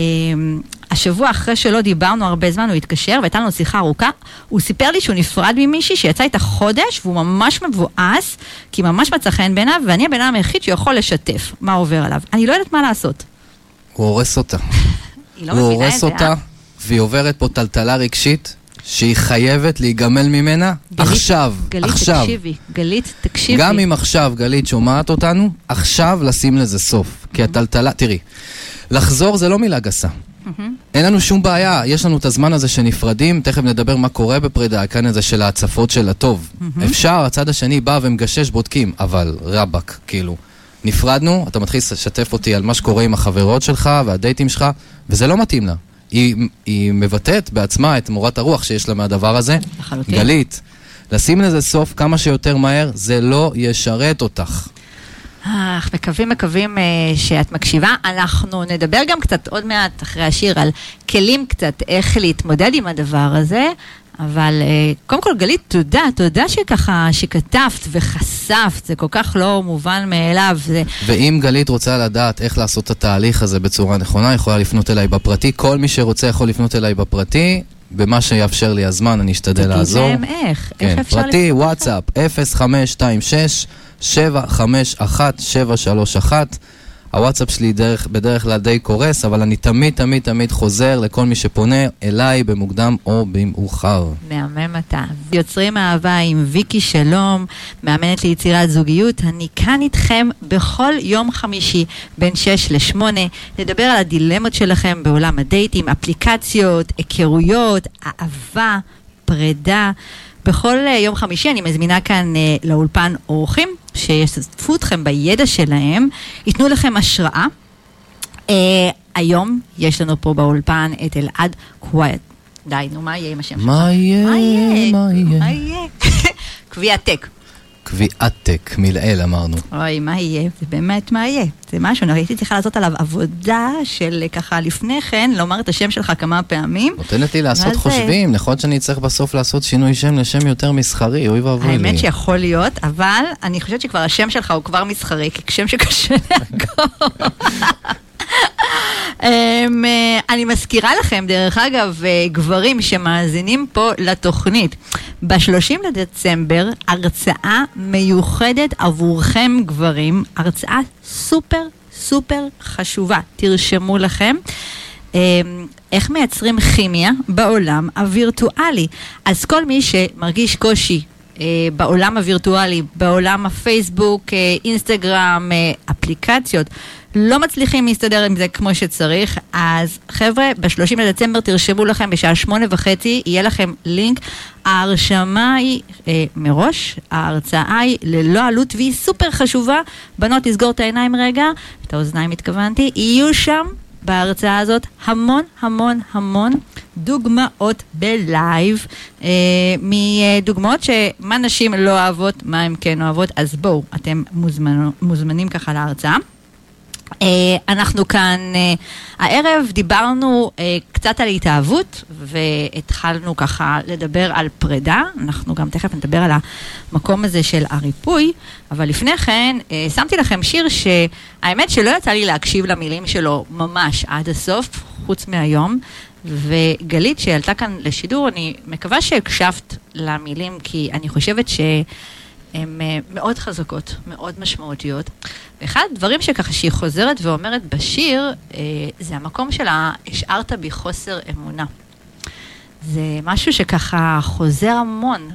השבוע אחרי שלא דיברנו הרבה זמן, הוא התקשר והייתה לנו שיחה ארוכה. הוא סיפר לי שהוא נפרד ממישהי שיצא איתה חודש והוא ממש מבואס, כי ממש מצא חן בעיניו, ואני הבן אדם היחיד שיכול לשתף מה עובר עליו. אני לא יודעת מה לעשות. הוא הורס אותה. לא הוא הורס אותה, אה? והיא עוברת פה טלטלה רגשית, שהיא חייבת להיגמל ממנה גלית, עכשיו, גלית, עכשיו. תקשיבי, גלית, תקשיבי. גם אם עכשיו גלית שומעת אותנו, עכשיו לשים לזה סוף. כי הטלטלה, תראי, לחזור זה לא מילה גסה. אין לנו שום בעיה, יש לנו את הזמן הזה שנפרדים, תכף נדבר מה קורה בפרידה, העניין הזה של ההצפות של הטוב. אפשר, הצד השני בא ומגשש, בודקים, אבל רבאק, כאילו. נפרדנו, אתה מתחיל לשתף אותי על מה שקורה עם החברות שלך והדייטים שלך, וזה לא מתאים לה. היא, היא מבטאת בעצמה את מורת הרוח שיש לה מהדבר הזה. לחלוטין. גלית, לשים לזה סוף כמה שיותר מהר, זה לא ישרת אותך. אה, מקווים, מקווים אה, שאת מקשיבה. אנחנו נדבר גם קצת עוד מעט אחרי השיר על כלים קצת איך להתמודד עם הדבר הזה. אבל אה, קודם כל, גלית, תודה, תודה שככה, שכתבת וחשפת, זה כל כך לא מובן מאליו. זה... ואם גלית רוצה לדעת איך לעשות את התהליך הזה בצורה נכונה, יכולה לפנות אליי בפרטי. כל מי שרוצה יכול לפנות אליי בפרטי. במה שיאפשר לי הזמן, אני אשתדל תגיד לעזור. להם איך, כן, איך אפשר... פרטי, וואטסאפ, 0526 751 731 הוואטסאפ שלי דרך, בדרך כלל די קורס, אבל אני תמיד תמיד תמיד חוזר לכל מי שפונה אליי במוקדם או במאוחר. מהמם אתה. יוצרים אהבה עם ויקי שלום, מאמנת ליצירת זוגיות. אני כאן איתכם בכל יום חמישי בין 6 ל-8. נדבר על הדילמות שלכם בעולם הדייטים, אפליקציות, היכרויות, אהבה, פרידה. בכל אה, יום חמישי אני מזמינה כאן אה, לאולפן אורחים שישתפו אתכם בידע שלהם, ייתנו לכם השראה. אה, היום יש לנו פה באולפן את אלעד קווייט. די, נו, מה יהיה עם השם שלך? מה יהיה? מה יהיה? מה יהיה? מה יהיה? קביעתק. מלעיל אמרנו. אוי, מה יהיה? זה באמת מה יהיה. זה משהו, הייתי צריכה לעשות עליו עבודה של אה, ככה לפני כן, לומר את השם שלך כמה פעמים. נותנת לי לעשות זה? חושבים, יכול להיות שאני צריך בסוף לעשות שינוי שם לשם יותר מסחרי, אוי ואבוי לי. האמת שיכול להיות, אבל אני חושבת שכבר השם שלך הוא כבר מסחרי, כי שם שקשה לעקוב. אמ, אה, אני מזכירה לכם, דרך אגב, אה, גברים שמאזינים פה לתוכנית, ב-30 לדצמבר, הרצאה מיוחדת עבורכם גברים, הרצאה סופר סופר חשובה, תרשמו לכם. אמ, איך מייצרים כימיה בעולם הווירטואלי. אז כל מי שמרגיש קושי אה, בעולם הווירטואלי, בעולם הפייסבוק, אה, אינסטגרם, אה, אפליקציות, לא מצליחים להסתדר עם זה כמו שצריך, אז חבר'ה, ב-30 לדצמבר תרשמו לכם בשעה שמונה וחצי, יהיה לכם לינק. ההרשמה היא אה, מראש, ההרצאה היא ללא עלות והיא סופר חשובה. בנות, תסגור את העיניים רגע, את האוזניים התכוונתי, יהיו שם בהרצאה הזאת המון המון המון דוגמאות בלייב, אה, מדוגמאות שמה נשים לא אוהבות, מה הן כן אוהבות, אז בואו, אתם מוזמנו, מוזמנים ככה להרצאה. אה, אנחנו כאן, אה, הערב דיברנו אה, קצת על התאהבות והתחלנו ככה לדבר על פרידה, אנחנו גם תכף נדבר על המקום הזה של הריפוי, אבל לפני כן שמתי לכם שיר שהאמת שלא יצא לי להקשיב למילים שלו ממש עד הסוף, חוץ מהיום, וגלית שעלתה כאן לשידור, אני מקווה שהקשבת למילים כי אני חושבת ש... הן אה, מאוד חזקות, מאוד משמעותיות. ואחד הדברים שככה שהיא חוזרת ואומרת בשיר, אה, זה המקום שלה, השארת בי חוסר אמונה. זה משהו שככה חוזר המון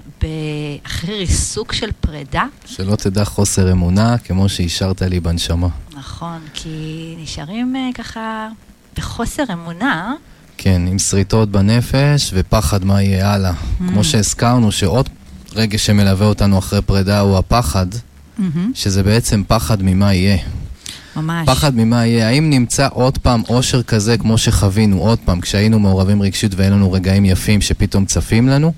אחרי ריסוק של פרידה. שלא תדע חוסר אמונה, כמו שהשארת לי בנשמה. נכון, כי נשארים אה, ככה בחוסר אמונה. כן, עם שריטות בנפש ופחד מה יהיה הלאה. Mm. כמו שהזכרנו, שעוד רגש שמלווה אותנו אחרי פרידה הוא הפחד, מהמם, שזה בעצם פחד ממה יהיה. ממש. פחד ממה יהיה. האם נמצא עוד פעם אושר כזה כמו שחווינו עוד פעם, כשהיינו מעורבים רגשית והיו לנו רגעים יפים שפתאום צפים לנו?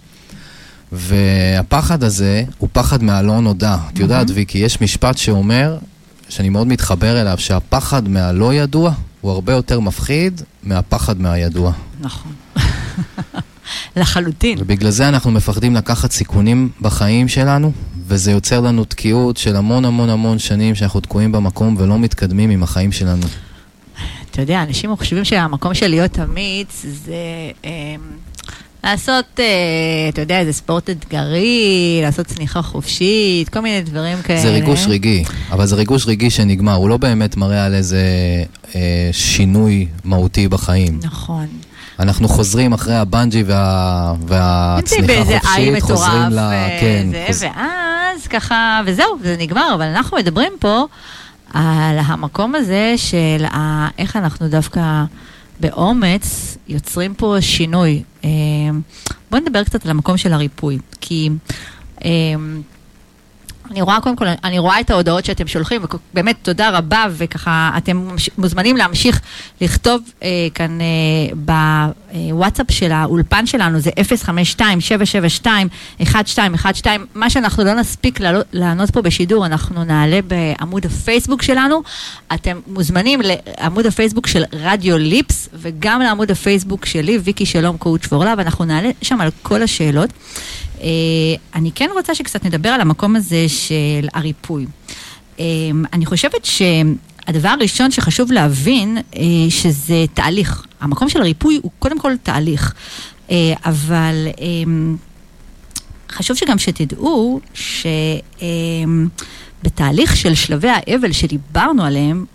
והפחד הזה הוא פחד מהלא נודע. את יודעת, ויקי, יש משפט שאומר, שאני מאוד מתחבר אליו, שהפחד מהלא ידוע הוא הרבה יותר מפחיד מהפחד מהידוע. נכון. לחלוטין. ובגלל זה אנחנו מפחדים לקחת סיכונים בחיים שלנו, וזה יוצר לנו תקיעות של המון המון המון שנים שאנחנו תקועים במקום ולא מתקדמים עם החיים שלנו. אתה יודע, אנשים חושבים שהמקום של להיות אמיץ זה אה, לעשות, אה, אתה יודע, איזה ספורט אתגרי, לעשות צניחה חופשית, כל מיני דברים כאלה. זה ריגוש רגעי, אבל זה ריגוש רגעי שנגמר, הוא לא באמת מראה על איזה אה, שינוי מהותי בחיים. נכון. אנחנו חוזרים אחרי הבנג'י וה, והצניחה החופשית, חוזרים ל... אה, כן, זה, חוז... ואז ככה, וזהו, זה נגמר, אבל אנחנו מדברים פה על המקום הזה של ה- איך אנחנו דווקא באומץ יוצרים פה שינוי. אה, בואו נדבר קצת על המקום של הריפוי, כי... אני רואה, קודם כל, אני רואה את ההודעות שאתם שולחים, ובאמת תודה רבה, וככה אתם מוזמנים להמשיך לכתוב אה, כאן אה, בוואטסאפ של האולפן שלנו, זה 052-772-1212, מה שאנחנו לא נספיק לענות פה בשידור, אנחנו נעלה בעמוד הפייסבוק שלנו. אתם מוזמנים לעמוד הפייסבוק של רדיו ליפס, וגם לעמוד הפייסבוק שלי, ויקי שלום קואוצ' פור לאב, אנחנו נעלה שם על כל השאלות. אה, אני כן רוצה שקצת נדבר על המקום הזה של הריפוי. אה, אני חושבת שהדבר הראשון שחשוב להבין, אה, שזה תהליך. המקום של הריפוי הוא קודם כל תהליך. אה, אבל אה, חשוב שגם שתדעו שבתהליך של שלבי האבל שדיברנו עליהם,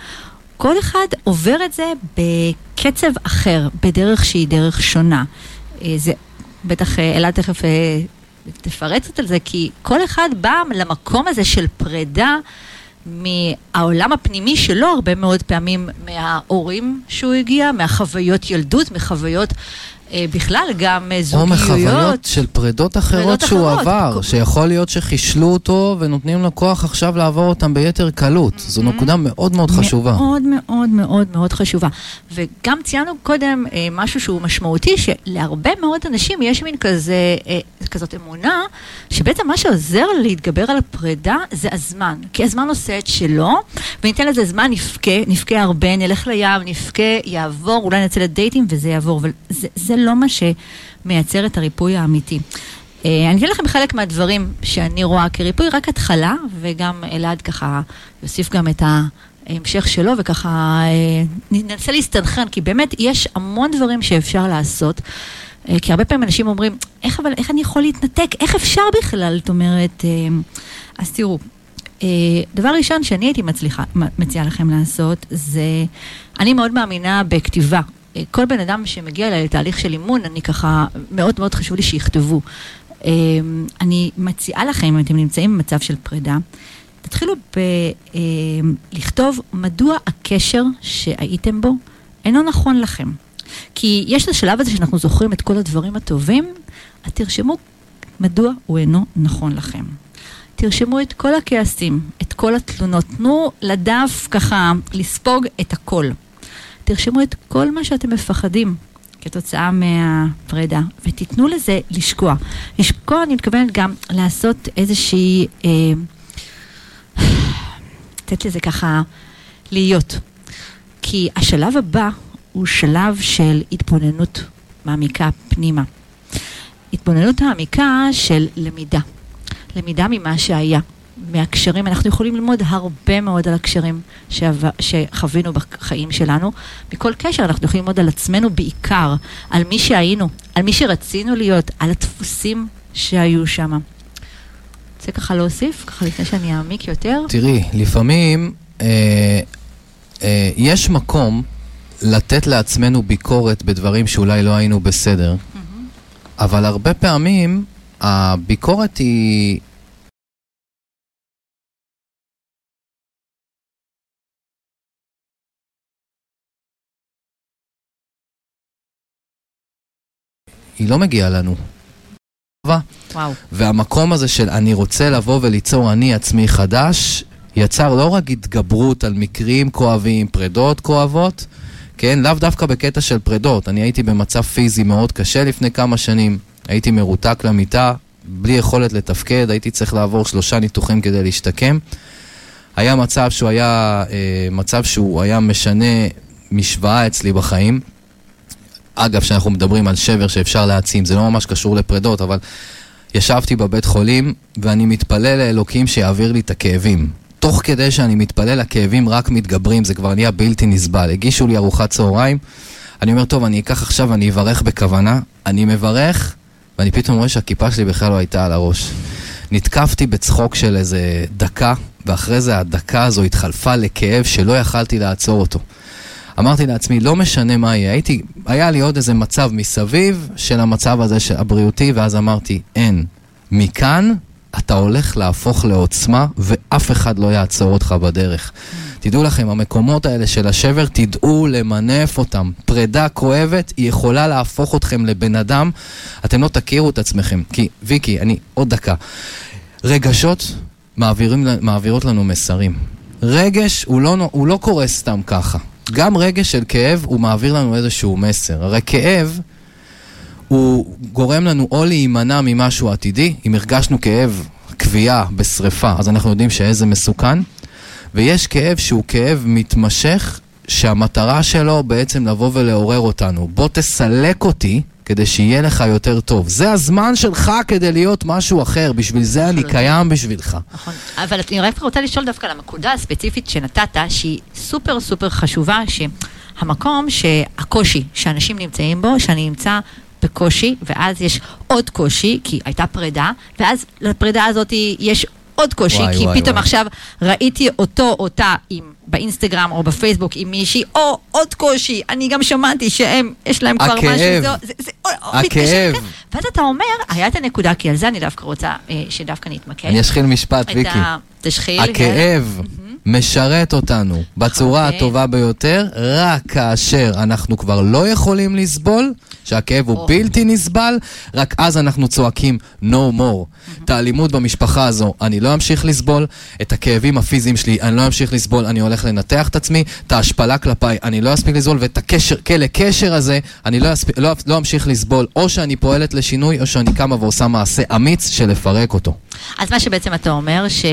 כל אחד עובר את זה בקצב אחר, בדרך שהיא דרך שונה. זה בטח אלעד תכף תפרט קצת על זה, כי כל אחד בא למקום הזה של פרידה מהעולם הפנימי שלו, הרבה מאוד פעמים מההורים שהוא הגיע, מהחוויות ילדות, מחוויות בכלל, גם אה, או זוגיות. מחוויות של פרידות אחרות פרידות שהוא אחרות. עבר, שיכול להיות שחישלו אותו ונותנים לו כוח עכשיו לעבור אותם ביתר קלות. זו נקודה מאוד מאוד חשובה. מאוד מאוד מאוד מאוד חשובה. וגם ציינו קודם אה, משהו שהוא משמעותי, שלהרבה מאוד אנשים יש מין כזה, אה, כזאת אמונה, שבעצם מה שעוזר להתגבר על הפרידה זה הזמן. כי הזמן עושה את שלו, וניתן לזה זמן, נבכה, נבכה הרבה, נלך לים, נבכה, יעבור, אולי נצא לדייטים וזה יעבור, אבל זה, זה לא מה שמייצר את הריפוי האמיתי. אה, אני אתן לכם חלק מהדברים שאני רואה כריפוי, רק התחלה, וגם אלעד ככה יוסיף גם את ההמשך שלו, וככה אה, ננסה להסתנכרן, כי באמת יש המון דברים שאפשר לעשות. אה, כי הרבה פעמים אנשים אומרים, איך אבל, איך אני יכול להתנתק? איך אפשר בכלל? זאת אומרת, אז תראו, דבר ראשון שאני הייתי מצליחה, מציעה לכם לעשות, זה, אני מאוד מאמינה בכתיבה. אה, כל בן אדם שמגיע אליי לתהליך של אימון, אני ככה, מאוד מאוד חשוב לי שיכתבו. אה, אני מציעה לכם, אם אתם נמצאים במצב של פרידה, תתחילו אה, לכתוב מדוע הקשר שהייתם בו אינו נכון לכם. כי יש את השלב הזה שאנחנו זוכרים את כל הדברים הטובים, אז תרשמו מדוע הוא אינו נכון לכם. תרשמו את כל הכעסים, את כל התלונות, תנו לדף ככה לספוג את הכל. תרשמו את כל מה שאתם מפחדים כתוצאה מהפרידה, ותיתנו לזה לשקוע. לשקוע, אני מתכוונת גם לעשות איזושהי... אה, לתת לזה ככה להיות. כי השלב הבא הוא שלב של התבוננות מעמיקה פנימה. התבוננות מעמיקה של למידה. למידה ממה שהיה, מהקשרים. אנחנו יכולים ללמוד הרבה מאוד על הקשרים שעבר, שחווינו בחיים שלנו. מכל קשר אנחנו יכולים ללמוד על עצמנו בעיקר, על מי שהיינו, על מי שרצינו להיות, על הדפוסים שהיו שם. רוצה ככה להוסיף, ככה לפני שאני אעמיק יותר? תראי, לפעמים אה, אה, יש מקום לתת לעצמנו ביקורת בדברים שאולי לא היינו בסדר, אבל הרבה פעמים הביקורת היא היא לא מגיעה לנו. וואו. והמקום הזה של אני רוצה לבוא וליצור אני עצמי חדש, יצר לא רק התגברות על מקרים כואבים, פרדות כואבות, כן? לאו דווקא בקטע של פרדות. אני הייתי במצב פיזי מאוד קשה לפני כמה שנים, הייתי מרותק למיטה, בלי יכולת לתפקד, הייתי צריך לעבור שלושה ניתוחים כדי להשתקם. היה מצב שהוא היה, אה, מצב שהוא היה משנה משוואה אצלי בחיים. אגב, כשאנחנו מדברים על שבר שאפשר להעצים, זה לא ממש קשור לפרדות, אבל ישבתי בבית חולים ואני מתפלל לאלוקים שיעביר לי את הכאבים. תוך כדי שאני מתפלל, הכאבים רק מתגברים, זה כבר נהיה בלתי נסבל. הגישו לי ארוחת צהריים, אני אומר, טוב, אני אקח עכשיו, אני אברך בכוונה. אני מברך, ואני פתאום רואה שהכיפה שלי בכלל לא הייתה על הראש. נתקפתי בצחוק של איזה דקה, ואחרי זה הדקה הזו התחלפה לכאב שלא יכלתי לעצור אותו. אמרתי לעצמי, לא משנה מה יהיה, הייתי, היה לי עוד איזה מצב מסביב של המצב הזה הבריאותי, ואז אמרתי, אין. מכאן אתה הולך להפוך לעוצמה, ואף אחד לא יעצור אותך בדרך. תדעו לכם, המקומות האלה של השבר, תדעו למנף אותם. פרידה כואבת, היא יכולה להפוך אתכם לבן אדם, אתם לא תכירו את עצמכם. כי, ויקי, אני, עוד דקה. רגשות מעבירים, מעבירות לנו מסרים. רגש הוא לא, הוא לא קורה סתם ככה. גם רגש של כאב הוא מעביר לנו איזשהו מסר. הרי כאב הוא גורם לנו או להימנע ממשהו עתידי, אם הרגשנו כאב, כוויה בשריפה, אז אנחנו יודעים שאיזה מסוכן, ויש כאב שהוא כאב מתמשך, שהמטרה שלו בעצם לבוא ולעורר אותנו. בוא תסלק אותי כדי שיהיה לך יותר טוב. זה הזמן שלך כדי להיות משהו אחר, בשביל זה אני קיים בשבילך. נכון, אבל אני רק רוצה לשאול דווקא על הנקודה הספציפית שנתת, שהיא סופר סופר חשובה, שהמקום שהקושי שאנשים נמצאים בו, שאני נמצא בקושי, ואז יש עוד קושי, כי הייתה פרידה, ואז לפרידה הזאת יש עוד קושי, וואי, כי וואי, פתאום וואי. עכשיו ראיתי אותו, אותה, עם, באינסטגרם או בפייסבוק עם מישהי, או עוד קושי, אני גם שמעתי שהם, יש להם כבר. משהו, זה, זה, זה הכאב. ואז אתה אומר, היה את הנקודה, כי על זה אני דווקא רוצה אה, שדווקא נתמקד. אני אשחיל משפט, ויקי. תשחיל. הכאב. משרת אותנו בצורה okay. הטובה ביותר, רק כאשר אנחנו כבר לא יכולים לסבול, שהכאב הוא oh. בלתי נסבל, רק אז אנחנו צועקים no more. Mm-hmm. את האלימות במשפחה הזו אני לא אמשיך לסבול, את הכאבים הפיזיים שלי אני לא אמשיך לסבול, אני הולך לנתח את עצמי, את ההשפלה כלפיי אני לא אספיק לסבול, ואת הקשר, כלא קשר הזה אני לא, אספיק, לא, לא אמשיך לסבול, או שאני פועלת לשינוי, או שאני קמה ועושה מעשה אמיץ של לפרק אותו. אז מה שבעצם אתה אומר, ש...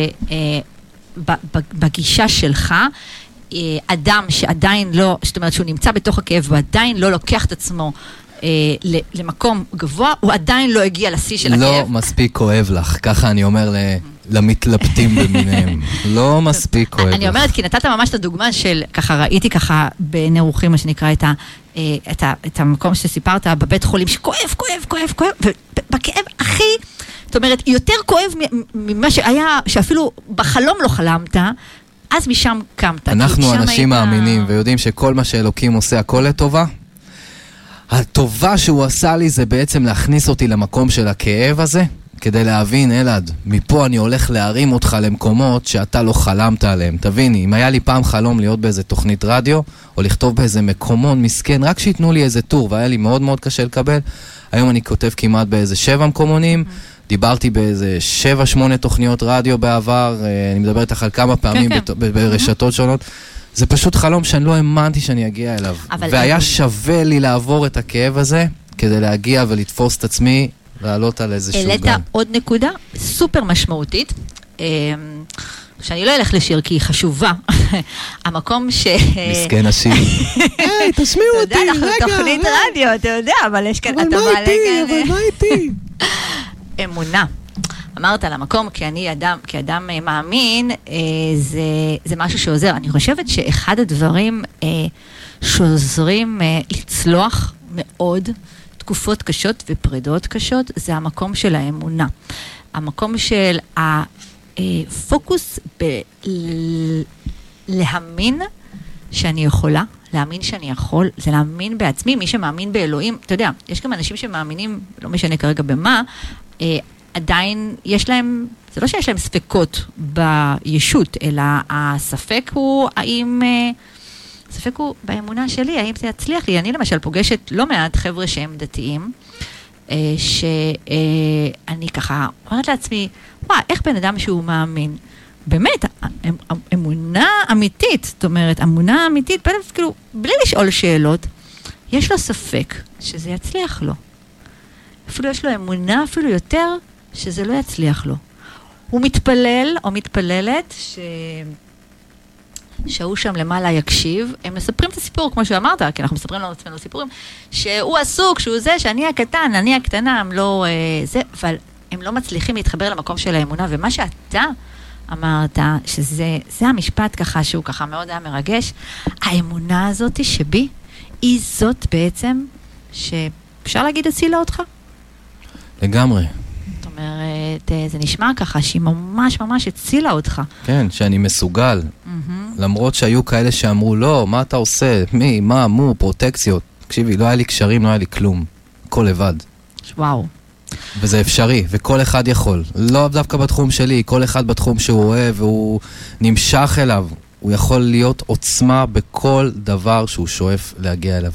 בגישה שלך, אה, אדם שעדיין לא, זאת אומרת שהוא נמצא בתוך הכאב ועדיין לא לוקח את עצמו אה, למקום גבוה, הוא עדיין לא הגיע לשיא של לא הכאב. לא מספיק כואב לך, ככה אני אומר ל... למתלבטים במיניהם. לא מספיק כואב לך. אני אומרת, כי נתת ממש את הדוגמה של, ככה ראיתי ככה בנערוכים, מה שנקרא, את, ה, אה, את, ה, את המקום שסיפרת בבית חולים, שכואב, כואב, כואב, כואב, ובכאב הכי... זאת אומרת, יותר כואב ממה שהיה, שאפילו בחלום לא חלמת, אז משם קמת. אנחנו אנשים היית... מאמינים ויודעים שכל מה שאלוקים עושה, הכל לטובה. הטובה שהוא עשה לי זה בעצם להכניס אותי למקום של הכאב הזה, כדי להבין, אלעד, מפה אני הולך להרים אותך למקומות שאתה לא חלמת עליהם. תביני, אם היה לי פעם חלום להיות באיזה תוכנית רדיו, או לכתוב באיזה מקומון מסכן, רק שייתנו לי איזה טור, והיה לי מאוד מאוד קשה לקבל, היום אני כותב כמעט באיזה שבע מקומונים. Mm-hmm. דיברתי באיזה שבע, שמונה תוכניות רדיו בעבר, אה, אני מדבר איתך על כמה פעמים כן, כן. ברשתות שונות. זה פשוט חלום שאני לא האמנתי שאני אגיע אליו. והיה שווה לי לעבור את הכאב הזה כדי להגיע ולתפוס את עצמי, לעלות על איזשהו גן. העלית עוד נקודה סופר משמעותית. אמ, שאני לא אלך לשיר כי היא חשובה. המקום ש... מסכן השיר. היי, תשמיעו אותי, רגע. אתה יודע, אנחנו תוכנית רדיו, אתה יודע, אבל יש כאן, אתה מעלה כאן... אבל מה איתי? אמונה. אמרת על המקום, כי אני אדם, כאדם אה, מאמין, אה, זה, זה משהו שעוזר. אני חושבת שאחד הדברים אה, שעוזרים אה, לצלוח מאוד תקופות קשות ופרידות קשות, זה המקום של האמונה. המקום של הפוקוס בלהאמין שאני יכולה, להאמין שאני יכול, זה להאמין בעצמי, מי שמאמין באלוהים, אתה יודע, יש גם אנשים שמאמינים, לא משנה כרגע במה, אה, עדיין יש להם, זה לא שיש להם ספקות בישות, אלא הספק הוא האם, אה, הספק הוא באמונה שלי, האם זה יצליח לי. אני למשל פוגשת לא מעט חבר'ה שהם דתיים, שאני ככה אומרת לעצמי, וואי, איך בן אדם שהוא מאמין, באמת, אמ, אמ, אמונה אמיתית, זאת אומרת, אמונה אמיתית, כאילו, בלי לשאול שאלות, יש לו ספק שזה יצליח לו. אפילו יש לו אמונה אפילו יותר שזה לא יצליח לו. הוא מתפלל או מתפללת ש... שההוא שם למעלה יקשיב, הם מספרים את הסיפור, כמו שאמרת, כי אנחנו מספרים לנו עצמנו סיפורים, שהוא עסוק, שהוא זה, שאני הקטן, אני הקטנה, הם לא... אה, זה, אבל הם לא מצליחים להתחבר למקום של האמונה, ומה שאתה אמרת, שזה המשפט ככה, שהוא ככה מאוד היה מרגש, האמונה הזאת שבי, היא זאת בעצם, שאפשר להגיד הצילה אותך? לגמרי. זאת אומרת, אה, זה נשמע ככה שהיא ממש ממש הצילה אותך. כן, שאני מסוגל. Mm-hmm. למרות שהיו כאלה שאמרו, לא, מה אתה עושה? מי, מה, מו, פרוטקציות. תקשיבי, לא היה לי קשרים, לא היה לי כלום. הכל לבד. וואו. וזה אפשרי, וכל אחד יכול. לא דווקא בתחום שלי, כל אחד בתחום שהוא אוהב והוא נמשך אליו. הוא יכול להיות עוצמה בכל דבר שהוא שואף להגיע אליו.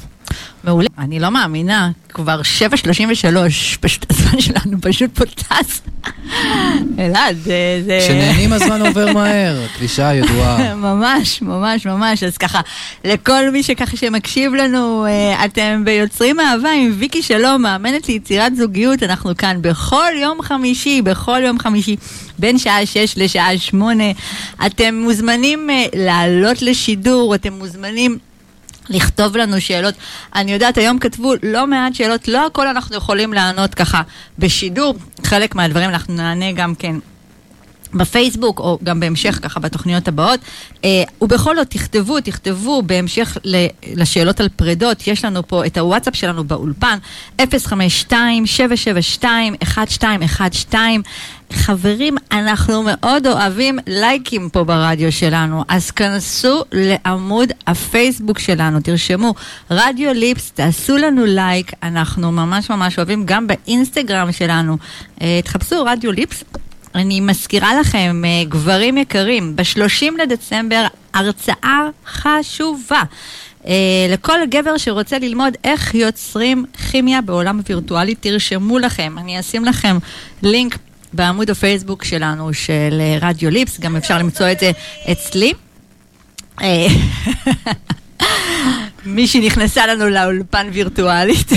מעולה. אני לא מאמינה, כבר 7.33, פשוט הזמן שלנו פשוט פה טס. אלעד, זה... כשנהנים הזמן עובר מהר, קלישה ידועה. ממש, ממש, ממש. אז ככה, לכל מי שככה שמקשיב לנו, אה, אתם ביוצרים אהבה עם ויקי שלום, מאמנת ליצירת זוגיות, אנחנו כאן בכל יום חמישי, בכל יום חמישי, בין שעה 6 לשעה 8. אתם מוזמנים אה, לעלות לשידור, אתם מוזמנים... לכתוב לנו שאלות. אני יודעת, היום כתבו לא מעט שאלות, לא הכל אנחנו יכולים לענות ככה בשידור, חלק מהדברים אנחנו נענה גם כן. בפייסבוק, או גם בהמשך ככה בתוכניות הבאות. אה, ובכל זאת, תכתבו, תכתבו בהמשך לשאלות על פרדות. יש לנו פה את הוואטסאפ שלנו באולפן, 052-772-1212. חברים, אנחנו מאוד אוהבים לייקים פה ברדיו שלנו, אז כנסו לעמוד הפייסבוק שלנו, תרשמו רדיו ליפס, תעשו לנו לייק, אנחנו ממש ממש אוהבים, גם באינסטגרם שלנו, אה, תחפשו רדיו ליפס. אני מזכירה לכם, אה, גברים יקרים, ב-30 לדצמבר הרצאה חשובה. Uh, לכל גבר שרוצה ללמוד איך יוצרים כימיה בעולם וירטואלי, תרשמו לכם, אני אשים לכם לינק בעמוד הפייסבוק שלנו של אה, רדיו ליפס, גם אפשר למצוא את זה אצלי. מישהי נכנסה לנו לאולפן וירטואלית,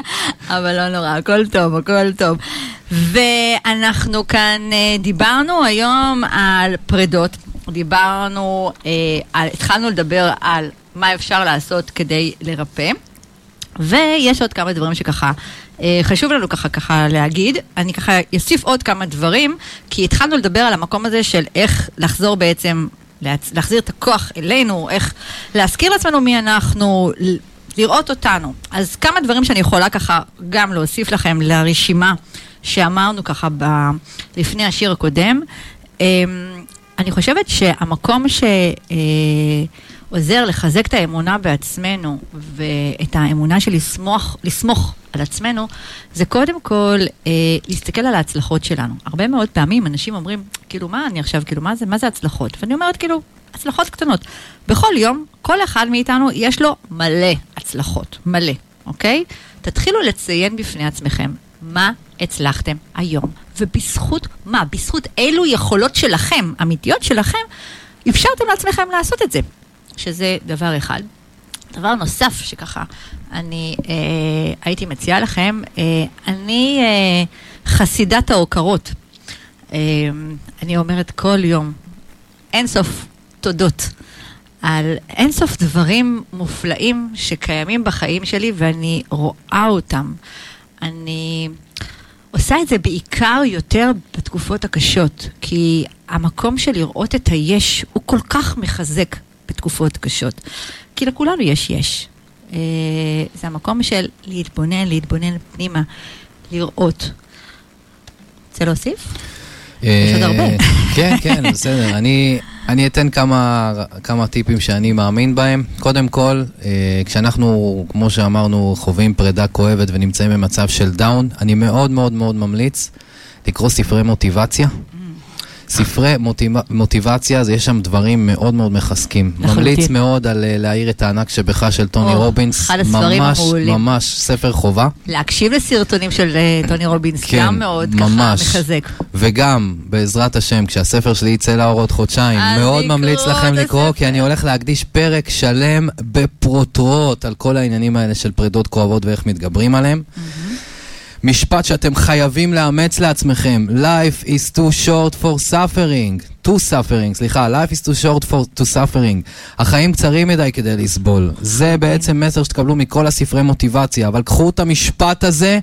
אבל לא נורא, הכל טוב, הכל טוב. ואנחנו כאן אה, דיברנו היום על פרדות, דיברנו, אה, על, התחלנו לדבר על מה אפשר לעשות כדי לרפא, ויש עוד כמה דברים שככה אה, חשוב לנו ככה ככה להגיד. אני ככה אוסיף עוד כמה דברים, כי התחלנו לדבר על המקום הזה של איך לחזור בעצם להחזיר את הכוח אלינו, איך להזכיר לעצמנו מי אנחנו, לראות אותנו. אז כמה דברים שאני יכולה ככה גם להוסיף לכם לרשימה שאמרנו ככה ב, לפני השיר הקודם. אמ, אני חושבת שהמקום שעוזר לחזק את האמונה בעצמנו ואת האמונה של לסמוך, לסמוך על עצמנו, זה קודם כל אה, להסתכל על ההצלחות שלנו. הרבה מאוד פעמים אנשים אומרים, כאילו, מה אני עכשיו, כאילו, מה זה, מה זה הצלחות? ואני אומרת, כאילו, הצלחות קטנות. בכל יום, כל אחד מאיתנו יש לו מלא הצלחות, מלא, אוקיי? תתחילו לציין בפני עצמכם מה הצלחתם היום, ובזכות מה? בזכות אילו יכולות שלכם, אמיתיות שלכם, אפשרתם לעצמכם לעשות את זה, שזה דבר אחד. דבר נוסף שככה אני אה, הייתי מציעה לכם, אה, אני אה, חסידת ההוקרות. אה, אני אומרת כל יום, אין סוף תודות על אין סוף דברים מופלאים שקיימים בחיים שלי ואני רואה אותם. אני עושה את זה בעיקר יותר בתקופות הקשות, כי המקום של לראות את היש הוא כל כך מחזק בתקופות קשות. כי לכולנו יש יש. אה, זה המקום של להתבונן, להתבונן פנימה, לראות. רוצה להוסיף? אה, יש עוד הרבה. כן, כן, בסדר. אני, אני אתן כמה, כמה טיפים שאני מאמין בהם. קודם כל, אה, כשאנחנו, כמו שאמרנו, חווים פרידה כואבת ונמצאים במצב של down, אני מאוד מאוד מאוד ממליץ לקרוא ספרי מוטיבציה. ספרי מוטיב... מוטיבציה, יש שם דברים מאוד מאוד מחזקים. לחלוטין. ממליץ מאוד על אה, להאיר את הענק שבך של טוני, או, רובינס. אחד הספרים ממש, המעולים. ממש ספר חובה. להקשיב לסרטונים של אה, טוני רובינס, כן, גם מאוד ממש. ככה מחזק. וגם, בעזרת השם, כשהספר שלי יצא לאור עוד חודשיים, מאוד ממליץ לכם לקרוא. כי אני הולך להקדיש פרק שלם בפרוטרוט על כל העניינים האלה של פרידות כואבות ואיך מתגברים עליהם. משפט שאתם חייבים לאמץ לעצמכם, Life is too short for suffering, to suffering, סליחה, Life is too short for to suffering. החיים קצרים מדי כדי לסבול. זה בעצם מסר שתקבלו מכל הספרי מוטיבציה, אבל קחו את המשפט הזה,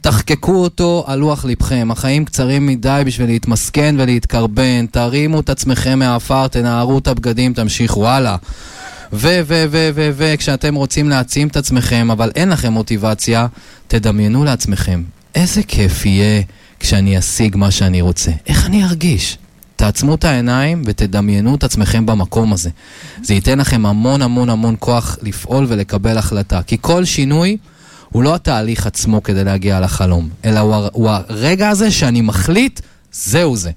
תחקקו אותו על לוח ליבכם. החיים קצרים מדי בשביל להתמסכן ולהתקרבן. תרימו את עצמכם מהעפר, תנערו את הבגדים, תמשיכו הלאה. ו, ו, ו, ו, ו, כשאתם רוצים להעצים את עצמכם, אבל אין לכם מוטיבציה, תדמיינו לעצמכם, איזה כיף יהיה כשאני אשיג מה שאני רוצה. איך אני ארגיש? תעצמו את העיניים ותדמיינו את עצמכם במקום הזה. זה ייתן לכם המון המון המון כוח לפעול ולקבל החלטה. כי כל שינוי הוא לא התהליך עצמו כדי להגיע לחלום, אלא הוא, הוא הרגע הזה שאני מחליט, זהו זה.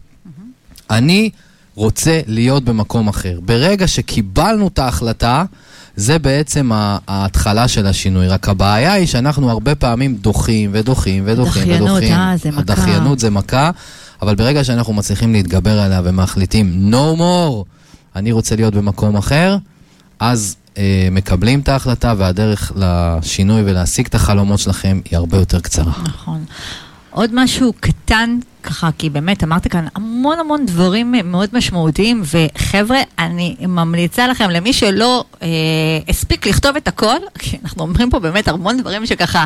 אני רוצה להיות במקום אחר. ברגע שקיבלנו את ההחלטה, זה בעצם ההתחלה של השינוי. רק הבעיה היא שאנחנו הרבה פעמים דוחים ודוחים ודוחים הדחיינות, ודוחים. אה, זה מכה. הדחיינות זה מכה, אבל ברגע שאנחנו מצליחים להתגבר עליה ומחליטים, no more, אני רוצה להיות במקום אחר, אז אה, מקבלים את ההחלטה והדרך לשינוי ולהשיג את החלומות שלכם היא הרבה יותר קצרה. נכון. עוד משהו קטן, ככה, כי באמת אמרת כאן המון המון דברים מאוד משמעותיים, וחבר'ה, אני ממליצה לכם, למי שלא אה, הספיק לכתוב את הכל, כי אנחנו אומרים פה באמת המון דברים שככה,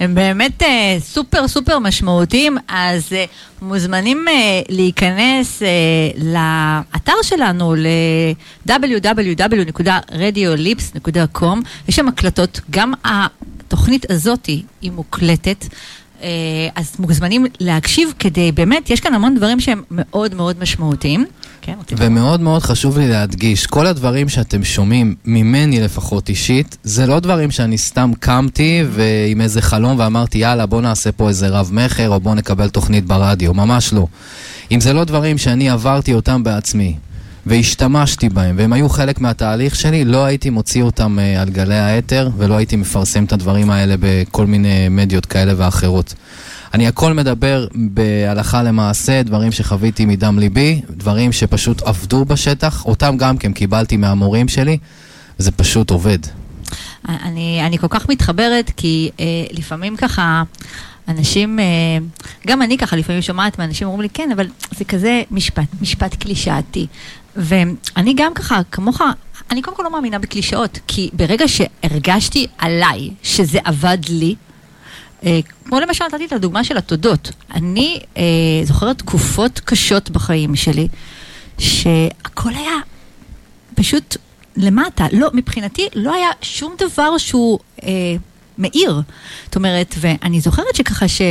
הם באמת אה, סופר סופר משמעותיים, אז אה, מוזמנים אה, להיכנס אה, לאתר שלנו, ל-www.radiolips.com, יש שם הקלטות, גם התוכנית הזאתי היא מוקלטת. אה, אז מוזמנים להקשיב כדי, באמת, יש כאן המון דברים שהם מאוד מאוד משמעותיים. כן, רצית? ומאוד מאוד חשוב לי להדגיש, כל הדברים שאתם שומעים, ממני לפחות אישית, זה לא דברים שאני סתם קמתי ועם איזה חלום ואמרתי, יאללה, בוא נעשה פה איזה רב מכר או בוא נקבל תוכנית ברדיו, ממש לא. אם זה לא דברים שאני עברתי אותם בעצמי והשתמשתי בהם והם היו חלק מהתהליך שלי, לא הייתי מוציא אותם אה, על גלי האתר ולא הייתי מפרסם את הדברים האלה בכל מיני מדיות כאלה ואחרות. אני הכל מדבר בהלכה למעשה, דברים שחוויתי מדם ליבי, דברים שפשוט עבדו בשטח, אותם גם כן קיבלתי מהמורים שלי, וזה פשוט עובד. אני, אני כל כך מתחברת, כי אה, לפעמים ככה, אנשים, אה, גם אני ככה לפעמים שומעת מאנשים אומרים לי, כן, אבל זה כזה משפט, משפט קלישאתי. ואני גם ככה, כמוך, אני קודם כל לא מאמינה בקלישאות, כי ברגע שהרגשתי עליי שזה עבד לי, אה, כמו למשל נתתי את הדוגמה של התודות. אני אה, זוכרת תקופות קשות בחיים שלי, שהכל היה פשוט למטה. לא, מבחינתי לא היה שום דבר שהוא אה, מאיר. זאת אומרת, ואני זוכרת שככה ש...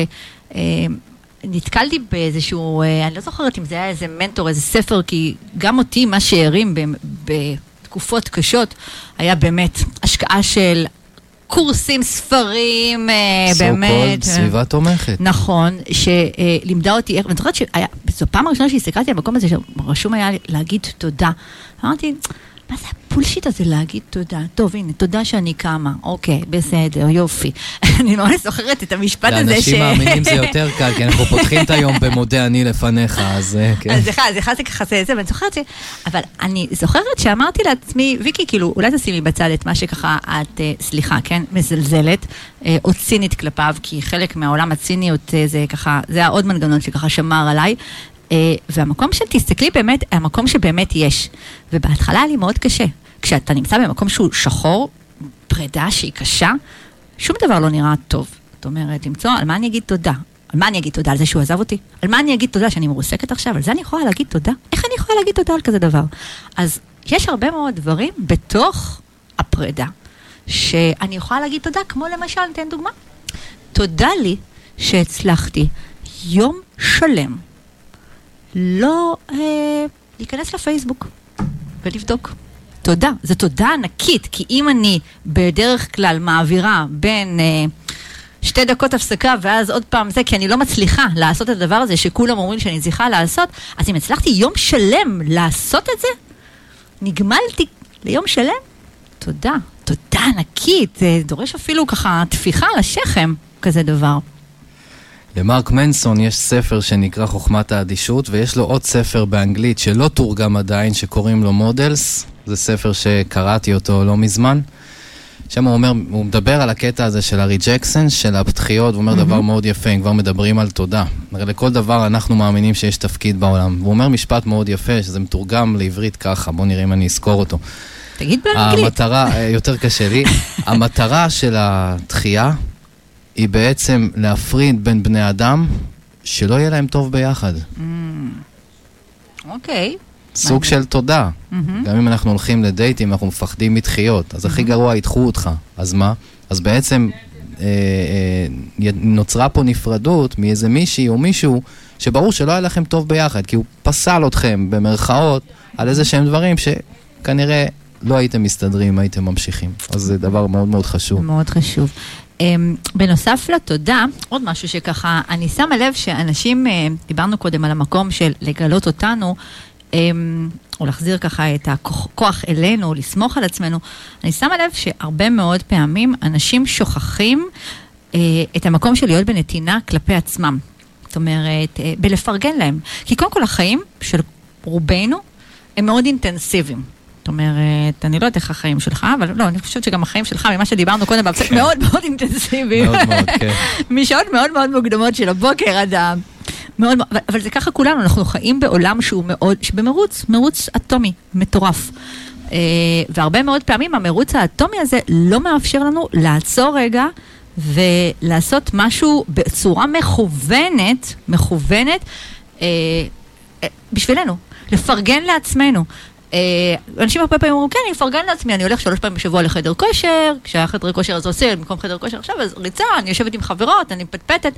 אה, נתקלתי באיזשהו, אה, אני לא זוכרת אם זה היה איזה מנטור, איזה ספר, כי גם אותי, מה שהרים בתקופות קשות, היה באמת השקעה של קורסים, ספרים, אה, באמת. So called סביבה תומכת. נכון, שלימדה אותי איך, ואני זוכרת שזו פעם הראשונה שהסתכלתי על המקום הזה שרשום היה להגיד תודה. אמרתי, מה זה הפולשיט הזה להגיד תודה? טוב, הנה, תודה שאני קמה. אוקיי, בסדר, יופי. אני ממש זוכרת את המשפט הזה ש... לאנשים מאמינים זה יותר קל, כי אנחנו פותחים את היום במודה אני לפניך, אז אה, כן. אז אחד, אחד זה ככה זה, ואני זוכרת ש... אבל אני זוכרת שאמרתי לעצמי, ויקי, כאילו, אולי תשימי בצד את מה שככה את, אה, סליחה, כן, מזלזלת, אה, או צינית כלפיו, כי חלק מהעולם הציניות זה ככה, זה היה עוד מנגנון שככה שמר עליי. אה, והמקום שתסתכלי באמת, המקום שבאמת יש. ובהתחלה היה לי מאוד קשה. כשאתה נמצא במקום שהוא שחור, פרידה שהיא קשה, שום דבר לא נראה טוב. זאת אומרת, למצוא על מה אני אגיד תודה. על מה אני אגיד תודה? על זה שהוא עזב אותי? על מה אני אגיד תודה? שאני מרוסקת עכשיו? על זה אני יכולה להגיד תודה? איך אני יכולה להגיד תודה על כזה דבר? אז יש הרבה מאוד דברים בתוך הפרידה, שאני יכולה להגיד תודה, כמו למשל, ניתן דוגמה. תודה לי שהצלחתי יום שלם לא אה, להיכנס לפייסבוק ולבדוק. תודה, זו תודה ענקית, כי אם אני בדרך כלל מעבירה בין אה, שתי דקות הפסקה ואז עוד פעם זה, כי אני לא מצליחה לעשות את הדבר הזה שכולם אומרים שאני צריכה לעשות, אז אם הצלחתי יום שלם לעשות את זה, נגמלתי ליום שלם, תודה, תודה ענקית, זה דורש אפילו ככה טפיחה על השכם, כזה דבר. למרק מנסון יש ספר שנקרא חוכמת האדישות, ויש לו עוד ספר באנגלית שלא תורגם עדיין, שקוראים לו Models. זה ספר שקראתי אותו לא מזמן. שם הוא אומר, הוא מדבר על הקטע הזה של ה rejection, של הדחיות, הוא אומר mm-hmm. דבר מאוד יפה, אם כבר מדברים על תודה. הרי לכל דבר אנחנו מאמינים שיש תפקיד בעולם. והוא אומר משפט מאוד יפה, שזה מתורגם לעברית ככה, בואו נראה אם אני אזכור אותו. תגיד באנגלית. המטרה, אה, יותר קשה לי, המטרה של התחייה היא בעצם להפריד בין בני אדם שלא יהיה להם טוב ביחד. Mm. אוקיי. סוג של תודה. Mm-hmm. גם אם אנחנו הולכים לדייטים, אנחנו מפחדים מדחיות. אז הכי mm-hmm. גרוע, ידחו אותך. אז מה? אז בעצם אה, אה, נוצרה פה נפרדות מאיזה מישהי או מישהו שברור שלא היה לכם טוב ביחד, כי הוא פסל אתכם, במרכאות, על איזה שהם דברים שכנראה לא הייתם מסתדרים, הייתם ממשיכים. אז זה דבר מאוד מאוד חשוב. מאוד חשוב. Um, בנוסף לתודה, עוד משהו שככה, אני שמה לב שאנשים, uh, דיברנו קודם על המקום של לגלות אותנו, um, או להחזיר ככה את הכוח אלינו, לסמוך על עצמנו, אני שמה לב שהרבה מאוד פעמים אנשים שוכחים uh, את המקום של להיות בנתינה כלפי עצמם. זאת אומרת, uh, בלפרגן להם. כי קודם כל החיים של רובנו הם מאוד אינטנסיביים. אומרת, אני לא יודעת איך החיים שלך, אבל לא, אני חושבת שגם החיים שלך, ממה שדיברנו קודם, כן. מאוד מאוד אינטנסיביים. מאוד מאוד, כן. משעות מאוד מאוד מוקדמות של הבוקר עד ה... מאוד, אבל, אבל זה ככה כולנו, אנחנו חיים בעולם שהוא מאוד, שבמרוץ, מרוץ אטומי, מטורף. Uh, והרבה מאוד פעמים המרוץ האטומי הזה לא מאפשר לנו לעצור רגע ולעשות משהו בצורה מכוונת, מכוונת, uh, בשבילנו, לפרגן לעצמנו. אה, אנשים הרבה פעמים אומרים, כן, אני מפרגן לעצמי, אני הולך שלוש פעמים בשבוע לחדר כושר, כשהיה חדר כושר אז עושה במקום חדר כושר עכשיו, אז ריצה, אני יושבת עם חברות, אני מפטפטת,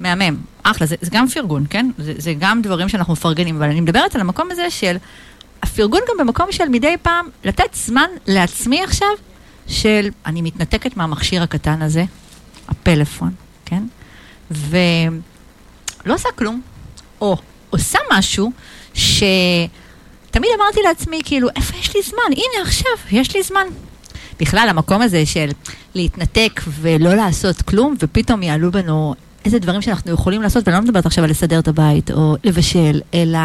מהמם, אחלה, זה, זה גם פרגון, כן? זה, זה גם דברים שאנחנו מפרגנים, אבל אני מדברת על המקום הזה של, הפרגון גם במקום של מדי פעם, לתת זמן לעצמי עכשיו, של אני מתנתקת מהמכשיר הקטן הזה, הפלאפון, כן? ולא עושה כלום, או עושה משהו ש... תמיד אמרתי לעצמי, כאילו, איפה יש לי זמן? הנה עכשיו, יש לי זמן. בכלל, המקום הזה של להתנתק ולא לעשות כלום, ופתאום יעלו בנו איזה דברים שאנחנו יכולים לעשות, ואני לא מדברת עכשיו על לסדר את הבית או לבשל, אלא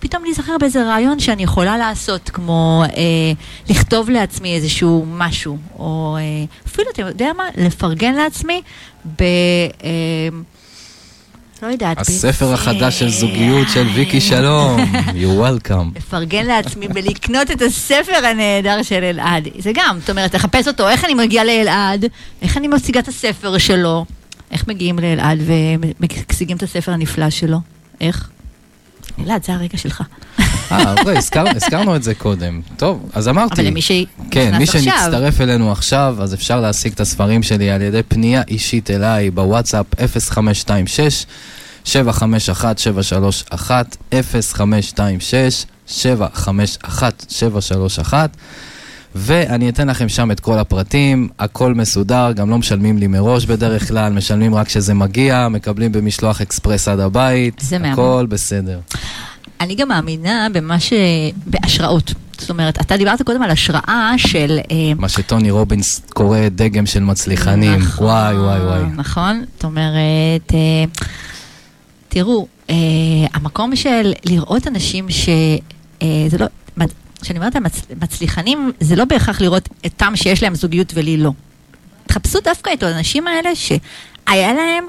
פתאום להיזכר באיזה רעיון שאני יכולה לעשות, כמו אה, לכתוב לעצמי איזשהו משהו, או אה, אפילו, אתה יודע מה? לפרגן לעצמי ב... אה, לא יודעת. הספר החדש של זוגיות של ויקי שלום, you're welcome. לפרגן לעצמי בלקנות את הספר הנהדר של אלעד. זה גם, זאת אומרת, לחפש אותו, איך אני מגיעה לאלעד, איך אני משיגה את הספר שלו, איך מגיעים לאלעד ומשיגים את הספר הנפלא שלו, איך? אלעד, זה הרגע שלך. אה, אוקיי, הזכרנו את זה קודם. טוב, אז אמרתי. אבל למי שנכנס כן, מי שנצטרף אלינו עכשיו, אז אפשר להשיג את הספרים שלי על ידי פנייה אישית אליי בוואטסאפ 0526 751 731 0526 751 731 ואני אתן לכם שם את כל הפרטים, הכל מסודר, גם לא משלמים לי מראש בדרך כלל, משלמים רק כשזה מגיע, מקבלים במשלוח אקספרס עד הבית, הכל. בסדר. אני גם מאמינה במה ש... בהשראות. זאת אומרת, אתה דיברת קודם על השראה של... אה, מה שטוני רובינס קורא דגם של מצליחנים. נכון, וואי, וואי, וואי. נכון, זאת אומרת, אה, תראו, אה, המקום של לראות אנשים ש... זה לא... כשאני אומרת על מצליחנים, זה לא בהכרח לראות אתם שיש להם זוגיות ולי לא. תחפשו דווקא את האנשים האלה שהיה להם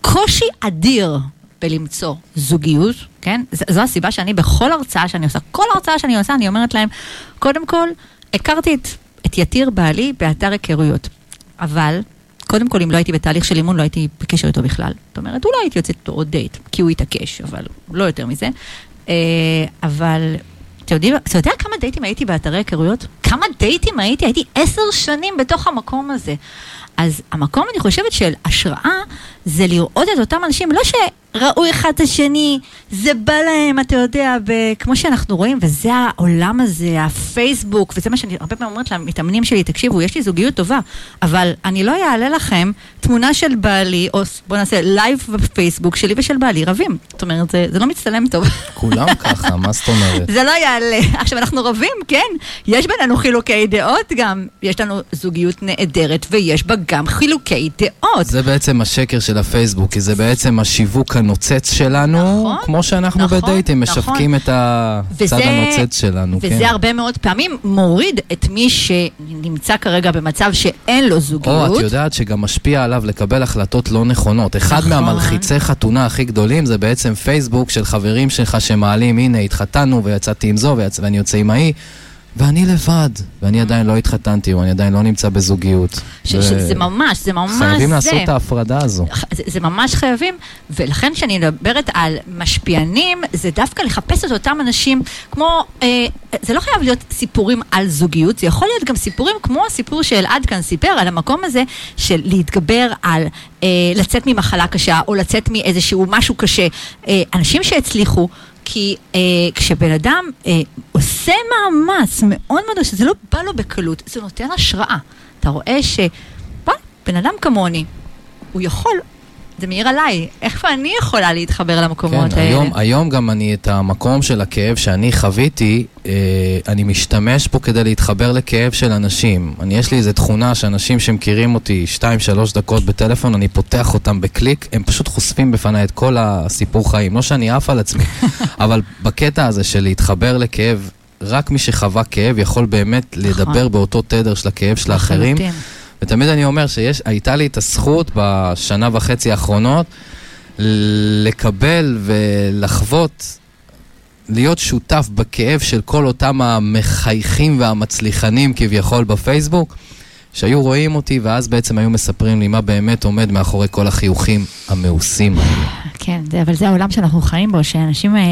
קושי אדיר בלמצוא זוגיות, כן? זו הסיבה שאני בכל הרצאה שאני עושה, כל הרצאה שאני עושה, אני אומרת להם, קודם כל, הכרתי את, את יתיר בעלי באתר היכרויות, אבל קודם כל, אם לא הייתי בתהליך של אימון, לא הייתי בקשר איתו בכלל. זאת אומרת, אולי הייתי יוצאת עוד דייט, כי הוא התעקש, אבל לא יותר מזה. אה, אבל אתה יודע, אתה יודע כמה דייטים הייתי באתרי היכרויות? כמה דייטים הייתי? הייתי עשר שנים בתוך המקום הזה. אז המקום, אני חושבת, של השראה, זה לראות את אותם אנשים, לא שראו אחד את השני, זה בא להם, אתה יודע, כמו שאנחנו רואים, וזה העולם הזה, הפייסבוק, וזה מה שאני הרבה פעמים אומרת למתאמנים שלי, תקשיבו, יש לי זוגיות טובה, אבל אני לא אעלה לכם תמונה של בעלי, או בוא נעשה לייב בפייסבוק שלי ושל בעלי רבים. זאת אומרת, זה, זה לא מצטלם טוב. כולם ככה, מה זאת אומרת? זה לא יעלה. עכשיו, אנחנו רבים, כן, יש בינינו חילוקי דעות גם, יש לנו זוגיות נהדרת, ויש בה גם חילוקי דעות. זה בעצם השקר של הפייסבוק, כי זה בעצם השיווק הנוצץ שלנו, נכון, כמו שאנחנו נכון, בדייטים נכון. משווקים את הצד וזה- הנוצץ שלנו, וזה כן. הרבה מאוד פעמים מוריד את מי שנמצא כרגע במצב שאין לו זוגיות. או, את יודעת שגם משפיע עליו לקבל החלטות לא נכונות. אחד נכון. מהמלחיצי חתונה הכי גדולים זה בעצם פייסבוק של חברים שלך שמעלים, הנה, התחתנו ויצאתי עם זו ויצ... ואני יוצא עם ההיא, ואני לבד, ואני עדיין לא התחתנתי, או אני עדיין לא נמצא בזוגיות. ש- ו- שזה ממש, זה ממש זה. חייבים לעשות את ההפרדה הזו. זה, זה ממש חייבים, ולכן כשאני מדברת על משפיענים, זה דווקא לחפש את אותם אנשים, כמו, אה, זה לא חייב להיות סיפורים על זוגיות, זה יכול להיות גם סיפורים כמו הסיפור שאלעד כאן סיפר, על המקום הזה של להתגבר על אה, לצאת ממחלה קשה, או לצאת מאיזשהו משהו קשה. אה, אנשים שהצליחו, כי אה, כשבן אדם אה, עושה מאמץ מאוד מאוד, שזה לא בא לו בקלות, זה נותן השראה. אתה רואה ש... וואי, בן אדם כמוני, הוא יכול, זה מעיר עליי, איך אני יכולה להתחבר למקומות כן, האלה? היום, היום גם אני את המקום של הכאב שאני חוויתי, אה, אני משתמש פה כדי להתחבר לכאב של אנשים. אני, יש לי איזו תכונה שאנשים שמכירים אותי 2-3 דקות בטלפון, אני פותח אותם בקליק, הם פשוט חושפים בפניי את כל הסיפור חיים. לא שאני עף על עצמי, אבל בקטע הזה של להתחבר לכאב, רק מי שחווה כאב יכול באמת לדבר באותו תדר של הכאב של האחרים. ותמיד אני אומר שהייתה לי את הזכות בשנה וחצי האחרונות לקבל ולחוות, להיות שותף בכאב של כל אותם המחייכים והמצליחנים כביכול בפייסבוק, שהיו רואים אותי ואז בעצם היו מספרים לי מה באמת עומד מאחורי כל החיוכים המאוסים האלה. כן, אבל זה העולם שאנחנו חיים בו, שאנשים, אה,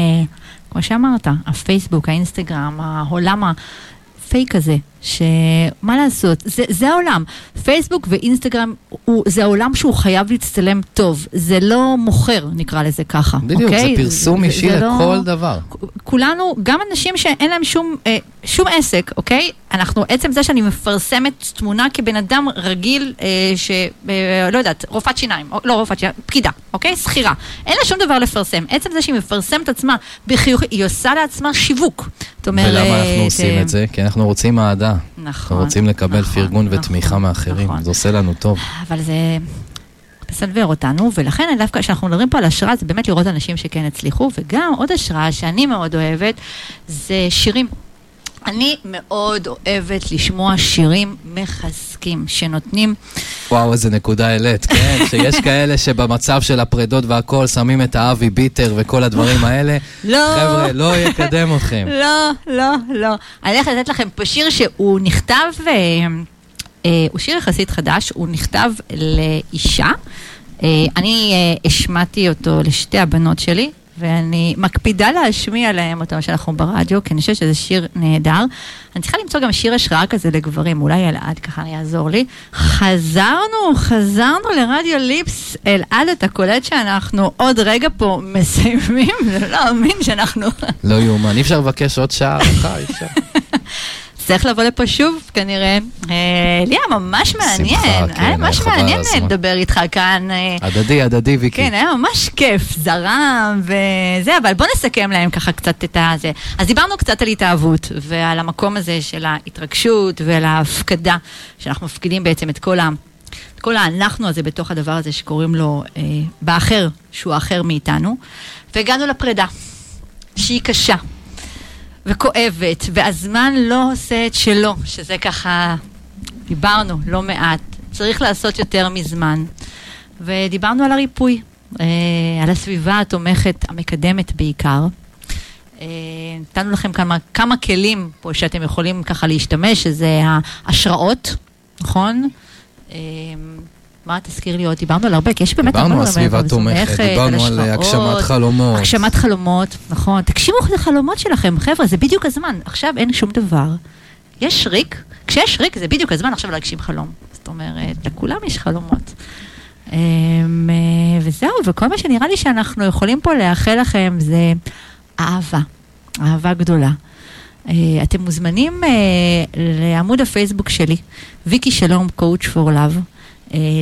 כמו שאמרת, הפייסבוק, האינסטגרם, העולם הפייק הזה, שמה לעשות, זה, זה העולם. פייסבוק ואינסטגרם, הוא, זה העולם שהוא חייב להצטלם טוב, זה לא מוכר, נקרא לזה ככה, בדיוק, אוקיי? זה פרסום זה- אישי זה לא- לכל דבר. כולנו, גם אנשים שאין להם שום, אה, שום עסק, אוקיי? אנחנו, עצם זה שאני מפרסמת תמונה כבן אדם רגיל, אה, ש... אה, לא יודעת, רופאת שיניים, או, לא רופאת שיניים, פקידה, אוקיי? שכירה. אין לה שום דבר לפרסם. עצם זה שהיא מפרסמת עצמה בחיוך, היא עושה לעצמה שיווק. זאת אומרת... ולמה אנחנו עושים אה, את זה? כי אנחנו רוצים אהדה. נכון. אנחנו רוצים לקבל נכון, פרגון נכון, ותמיכה מאחרים. נכון. זה עושה לנו טוב. אבל זה מסנוור אותנו, ולכן דווקא כשאנחנו מדברים פה על השראה, זה באמת לראות אנשים שכן הצליחו, וגם עוד השראה שאני מאוד אוהבת, זה שירים. אני מאוד אוהבת לשמוע שירים מחזקים, שנותנים... וואו, איזה נקודה העלית, כן, שיש כאלה שבמצב של הפרדות והכל שמים את האבי ביטר וכל הדברים האלה. לא. חבר'ה, לא יקדם אתכם. לא, לא, לא. אני הולכת לתת לכם פה שיר שהוא נכתב, אה, אה, הוא שיר יחסית חדש, הוא נכתב לאישה. אה, אני אה, השמעתי אותו לשתי הבנות שלי, ואני מקפידה להשמיע להם אותו כשאנחנו ברדיו, כי אני חושבת שזה שיר נהדר. אני צריכה למצוא גם שיר השראה כזה לגברים, אולי אלעד ככה יעזור לי. חזרנו, חזרנו לרדיו ליפס. אלעד, אתה קולט שאנחנו עוד רגע פה מסיימים? זה לא להאמין שאנחנו... לא יאומן, אי אפשר לבקש עוד שעה ארוכה, אי אפשר. צריך לבוא לפה שוב, כנראה. אה, לי היה ממש מעניין, כן, היה ממש מעניין. לדבר איתך כאן. אה, הדדי, הדדי, ויקי. כן, היה ממש כיף, זרם וזה, אבל בוא נסכם להם ככה קצת את הזה. אז דיברנו קצת על התאהבות ועל המקום הזה של ההתרגשות ועל ההפקדה, שאנחנו מפקידים בעצם את כל ה... את כל האנחנו הזה בתוך הדבר הזה שקוראים לו אה, באחר, שהוא האחר מאיתנו, והגענו לפרידה, שהיא קשה וכואבת, והזמן לא עושה את שלו, שזה ככה, דיברנו לא מעט, צריך לעשות יותר מזמן. ודיברנו על הריפוי, אה, על הסביבה התומכת, המקדמת בעיקר. אה, נתנו לכם כמה, כמה כלים פה שאתם יכולים ככה להשתמש, שזה ההשראות, נכון? אה, מה תזכיר לי עוד? דיברנו על הרבה, כי יש באמת דיברנו על סביבה תומכת, דיברנו על הגשמת חלומות. הגשמת חלומות, נכון. תקשיבו לחלומות שלכם, חבר'ה, זה בדיוק הזמן. עכשיו אין שום דבר. יש ריק, כשיש ריק זה בדיוק הזמן עכשיו להגשים חלום. זאת אומרת, לכולם יש חלומות. אמ, אה, וזהו, וכל מה שנראה לי שאנחנו יכולים פה לאחל לכם זה אהבה, אהבה גדולה. אה, אתם מוזמנים אה, לעמוד הפייסבוק שלי, ויקי שלום, coach for love,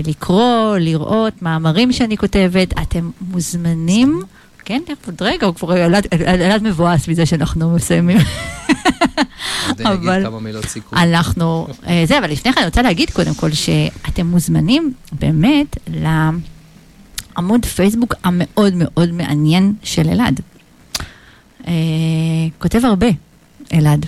לקרוא, לראות מאמרים שאני כותבת. אתם מוזמנים, כן, עוד רגע, הוא כבר ילד מבואס מזה שאנחנו מסיימים. אבל אנחנו, זה, אבל לפני כן אני רוצה להגיד קודם כל שאתם מוזמנים באמת לעמוד פייסבוק המאוד מאוד מעניין של אלעד. אה, כותב הרבה, אלעד.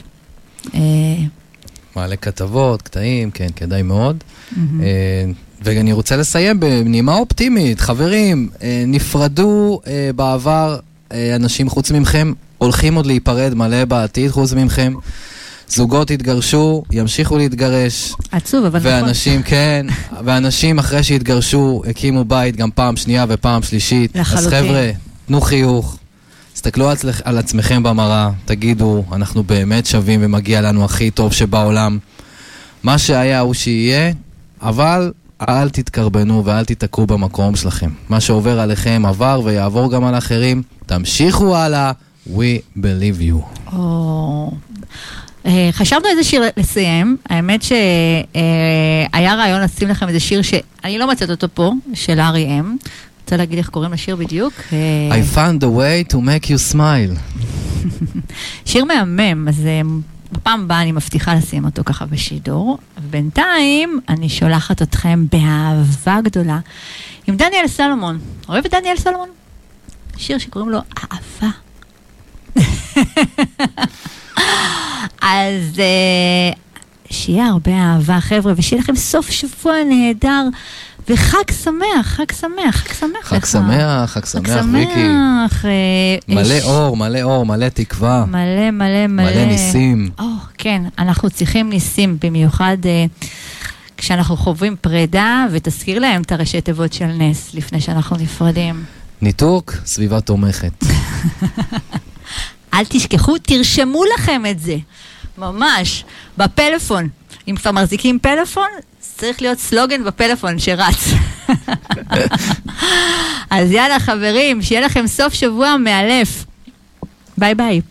אה, מעלה כתבות, קטעים, כן, כדאי מאוד. אה, ואני רוצה לסיים בנימה אופטימית. חברים, נפרדו בעבר אנשים חוץ מכם, הולכים עוד להיפרד מלא בעתיד חוץ מכם. זוגות התגרשו, ימשיכו להתגרש. עצוב, אבל נכון. ואנשים, כן, ואנשים אחרי שהתגרשו הקימו בית גם פעם שנייה ופעם שלישית. לחלוטין. אז חבר'ה, תנו חיוך, תסתכלו על עצמכם במראה, תגידו, אנחנו באמת שווים ומגיע לנו הכי טוב שבעולם. מה שהיה הוא שיהיה, אבל אל תתקרבנו ואל תיתקעו במקום שלכם. מה שעובר עליכם עבר ויעבור גם על אחרים. תמשיכו הלאה, we believe you. Oh. Uh, חשבנו איזה שיר לסיים, האמת שהיה uh, רעיון לשים לכם איזה שיר שאני לא מצאת אותו פה, של ארי אם. רוצה להגיד איך קוראים לשיר בדיוק? I found a way to make you smile. שיר מהמם, אז אה, בפעם הבאה אני מבטיחה לשים אותו ככה בשידור. ובינתיים אני שולחת אתכם באהבה גדולה עם דניאל סלומון. אוהב את דניאל סלומון? שיר שקוראים לו אהבה. אז uh, שיהיה הרבה אהבה, חבר'ה, ושיהיה לכם סוף שבוע נהדר. וחג שמח, חג שמח, חג שמח חג לך. שמח, חג שמח, ויקי. חג אה, מלא ש... אור, מלא אור, מלא תקווה. מלא, מלא, מלא. מלא ניסים. או, כן, אנחנו צריכים ניסים, במיוחד אה, כשאנחנו חווים פרידה, ותזכיר להם את הראשי תיבות של נס, לפני שאנחנו נפרדים. ניתוק, סביבה תומכת. אל תשכחו, תרשמו לכם את זה, ממש, בפלאפון. אם כבר מחזיקים פלאפון, צריך להיות סלוגן בפלאפון שרץ. אז יאללה חברים, שיהיה לכם סוף שבוע מאלף. ביי ביי.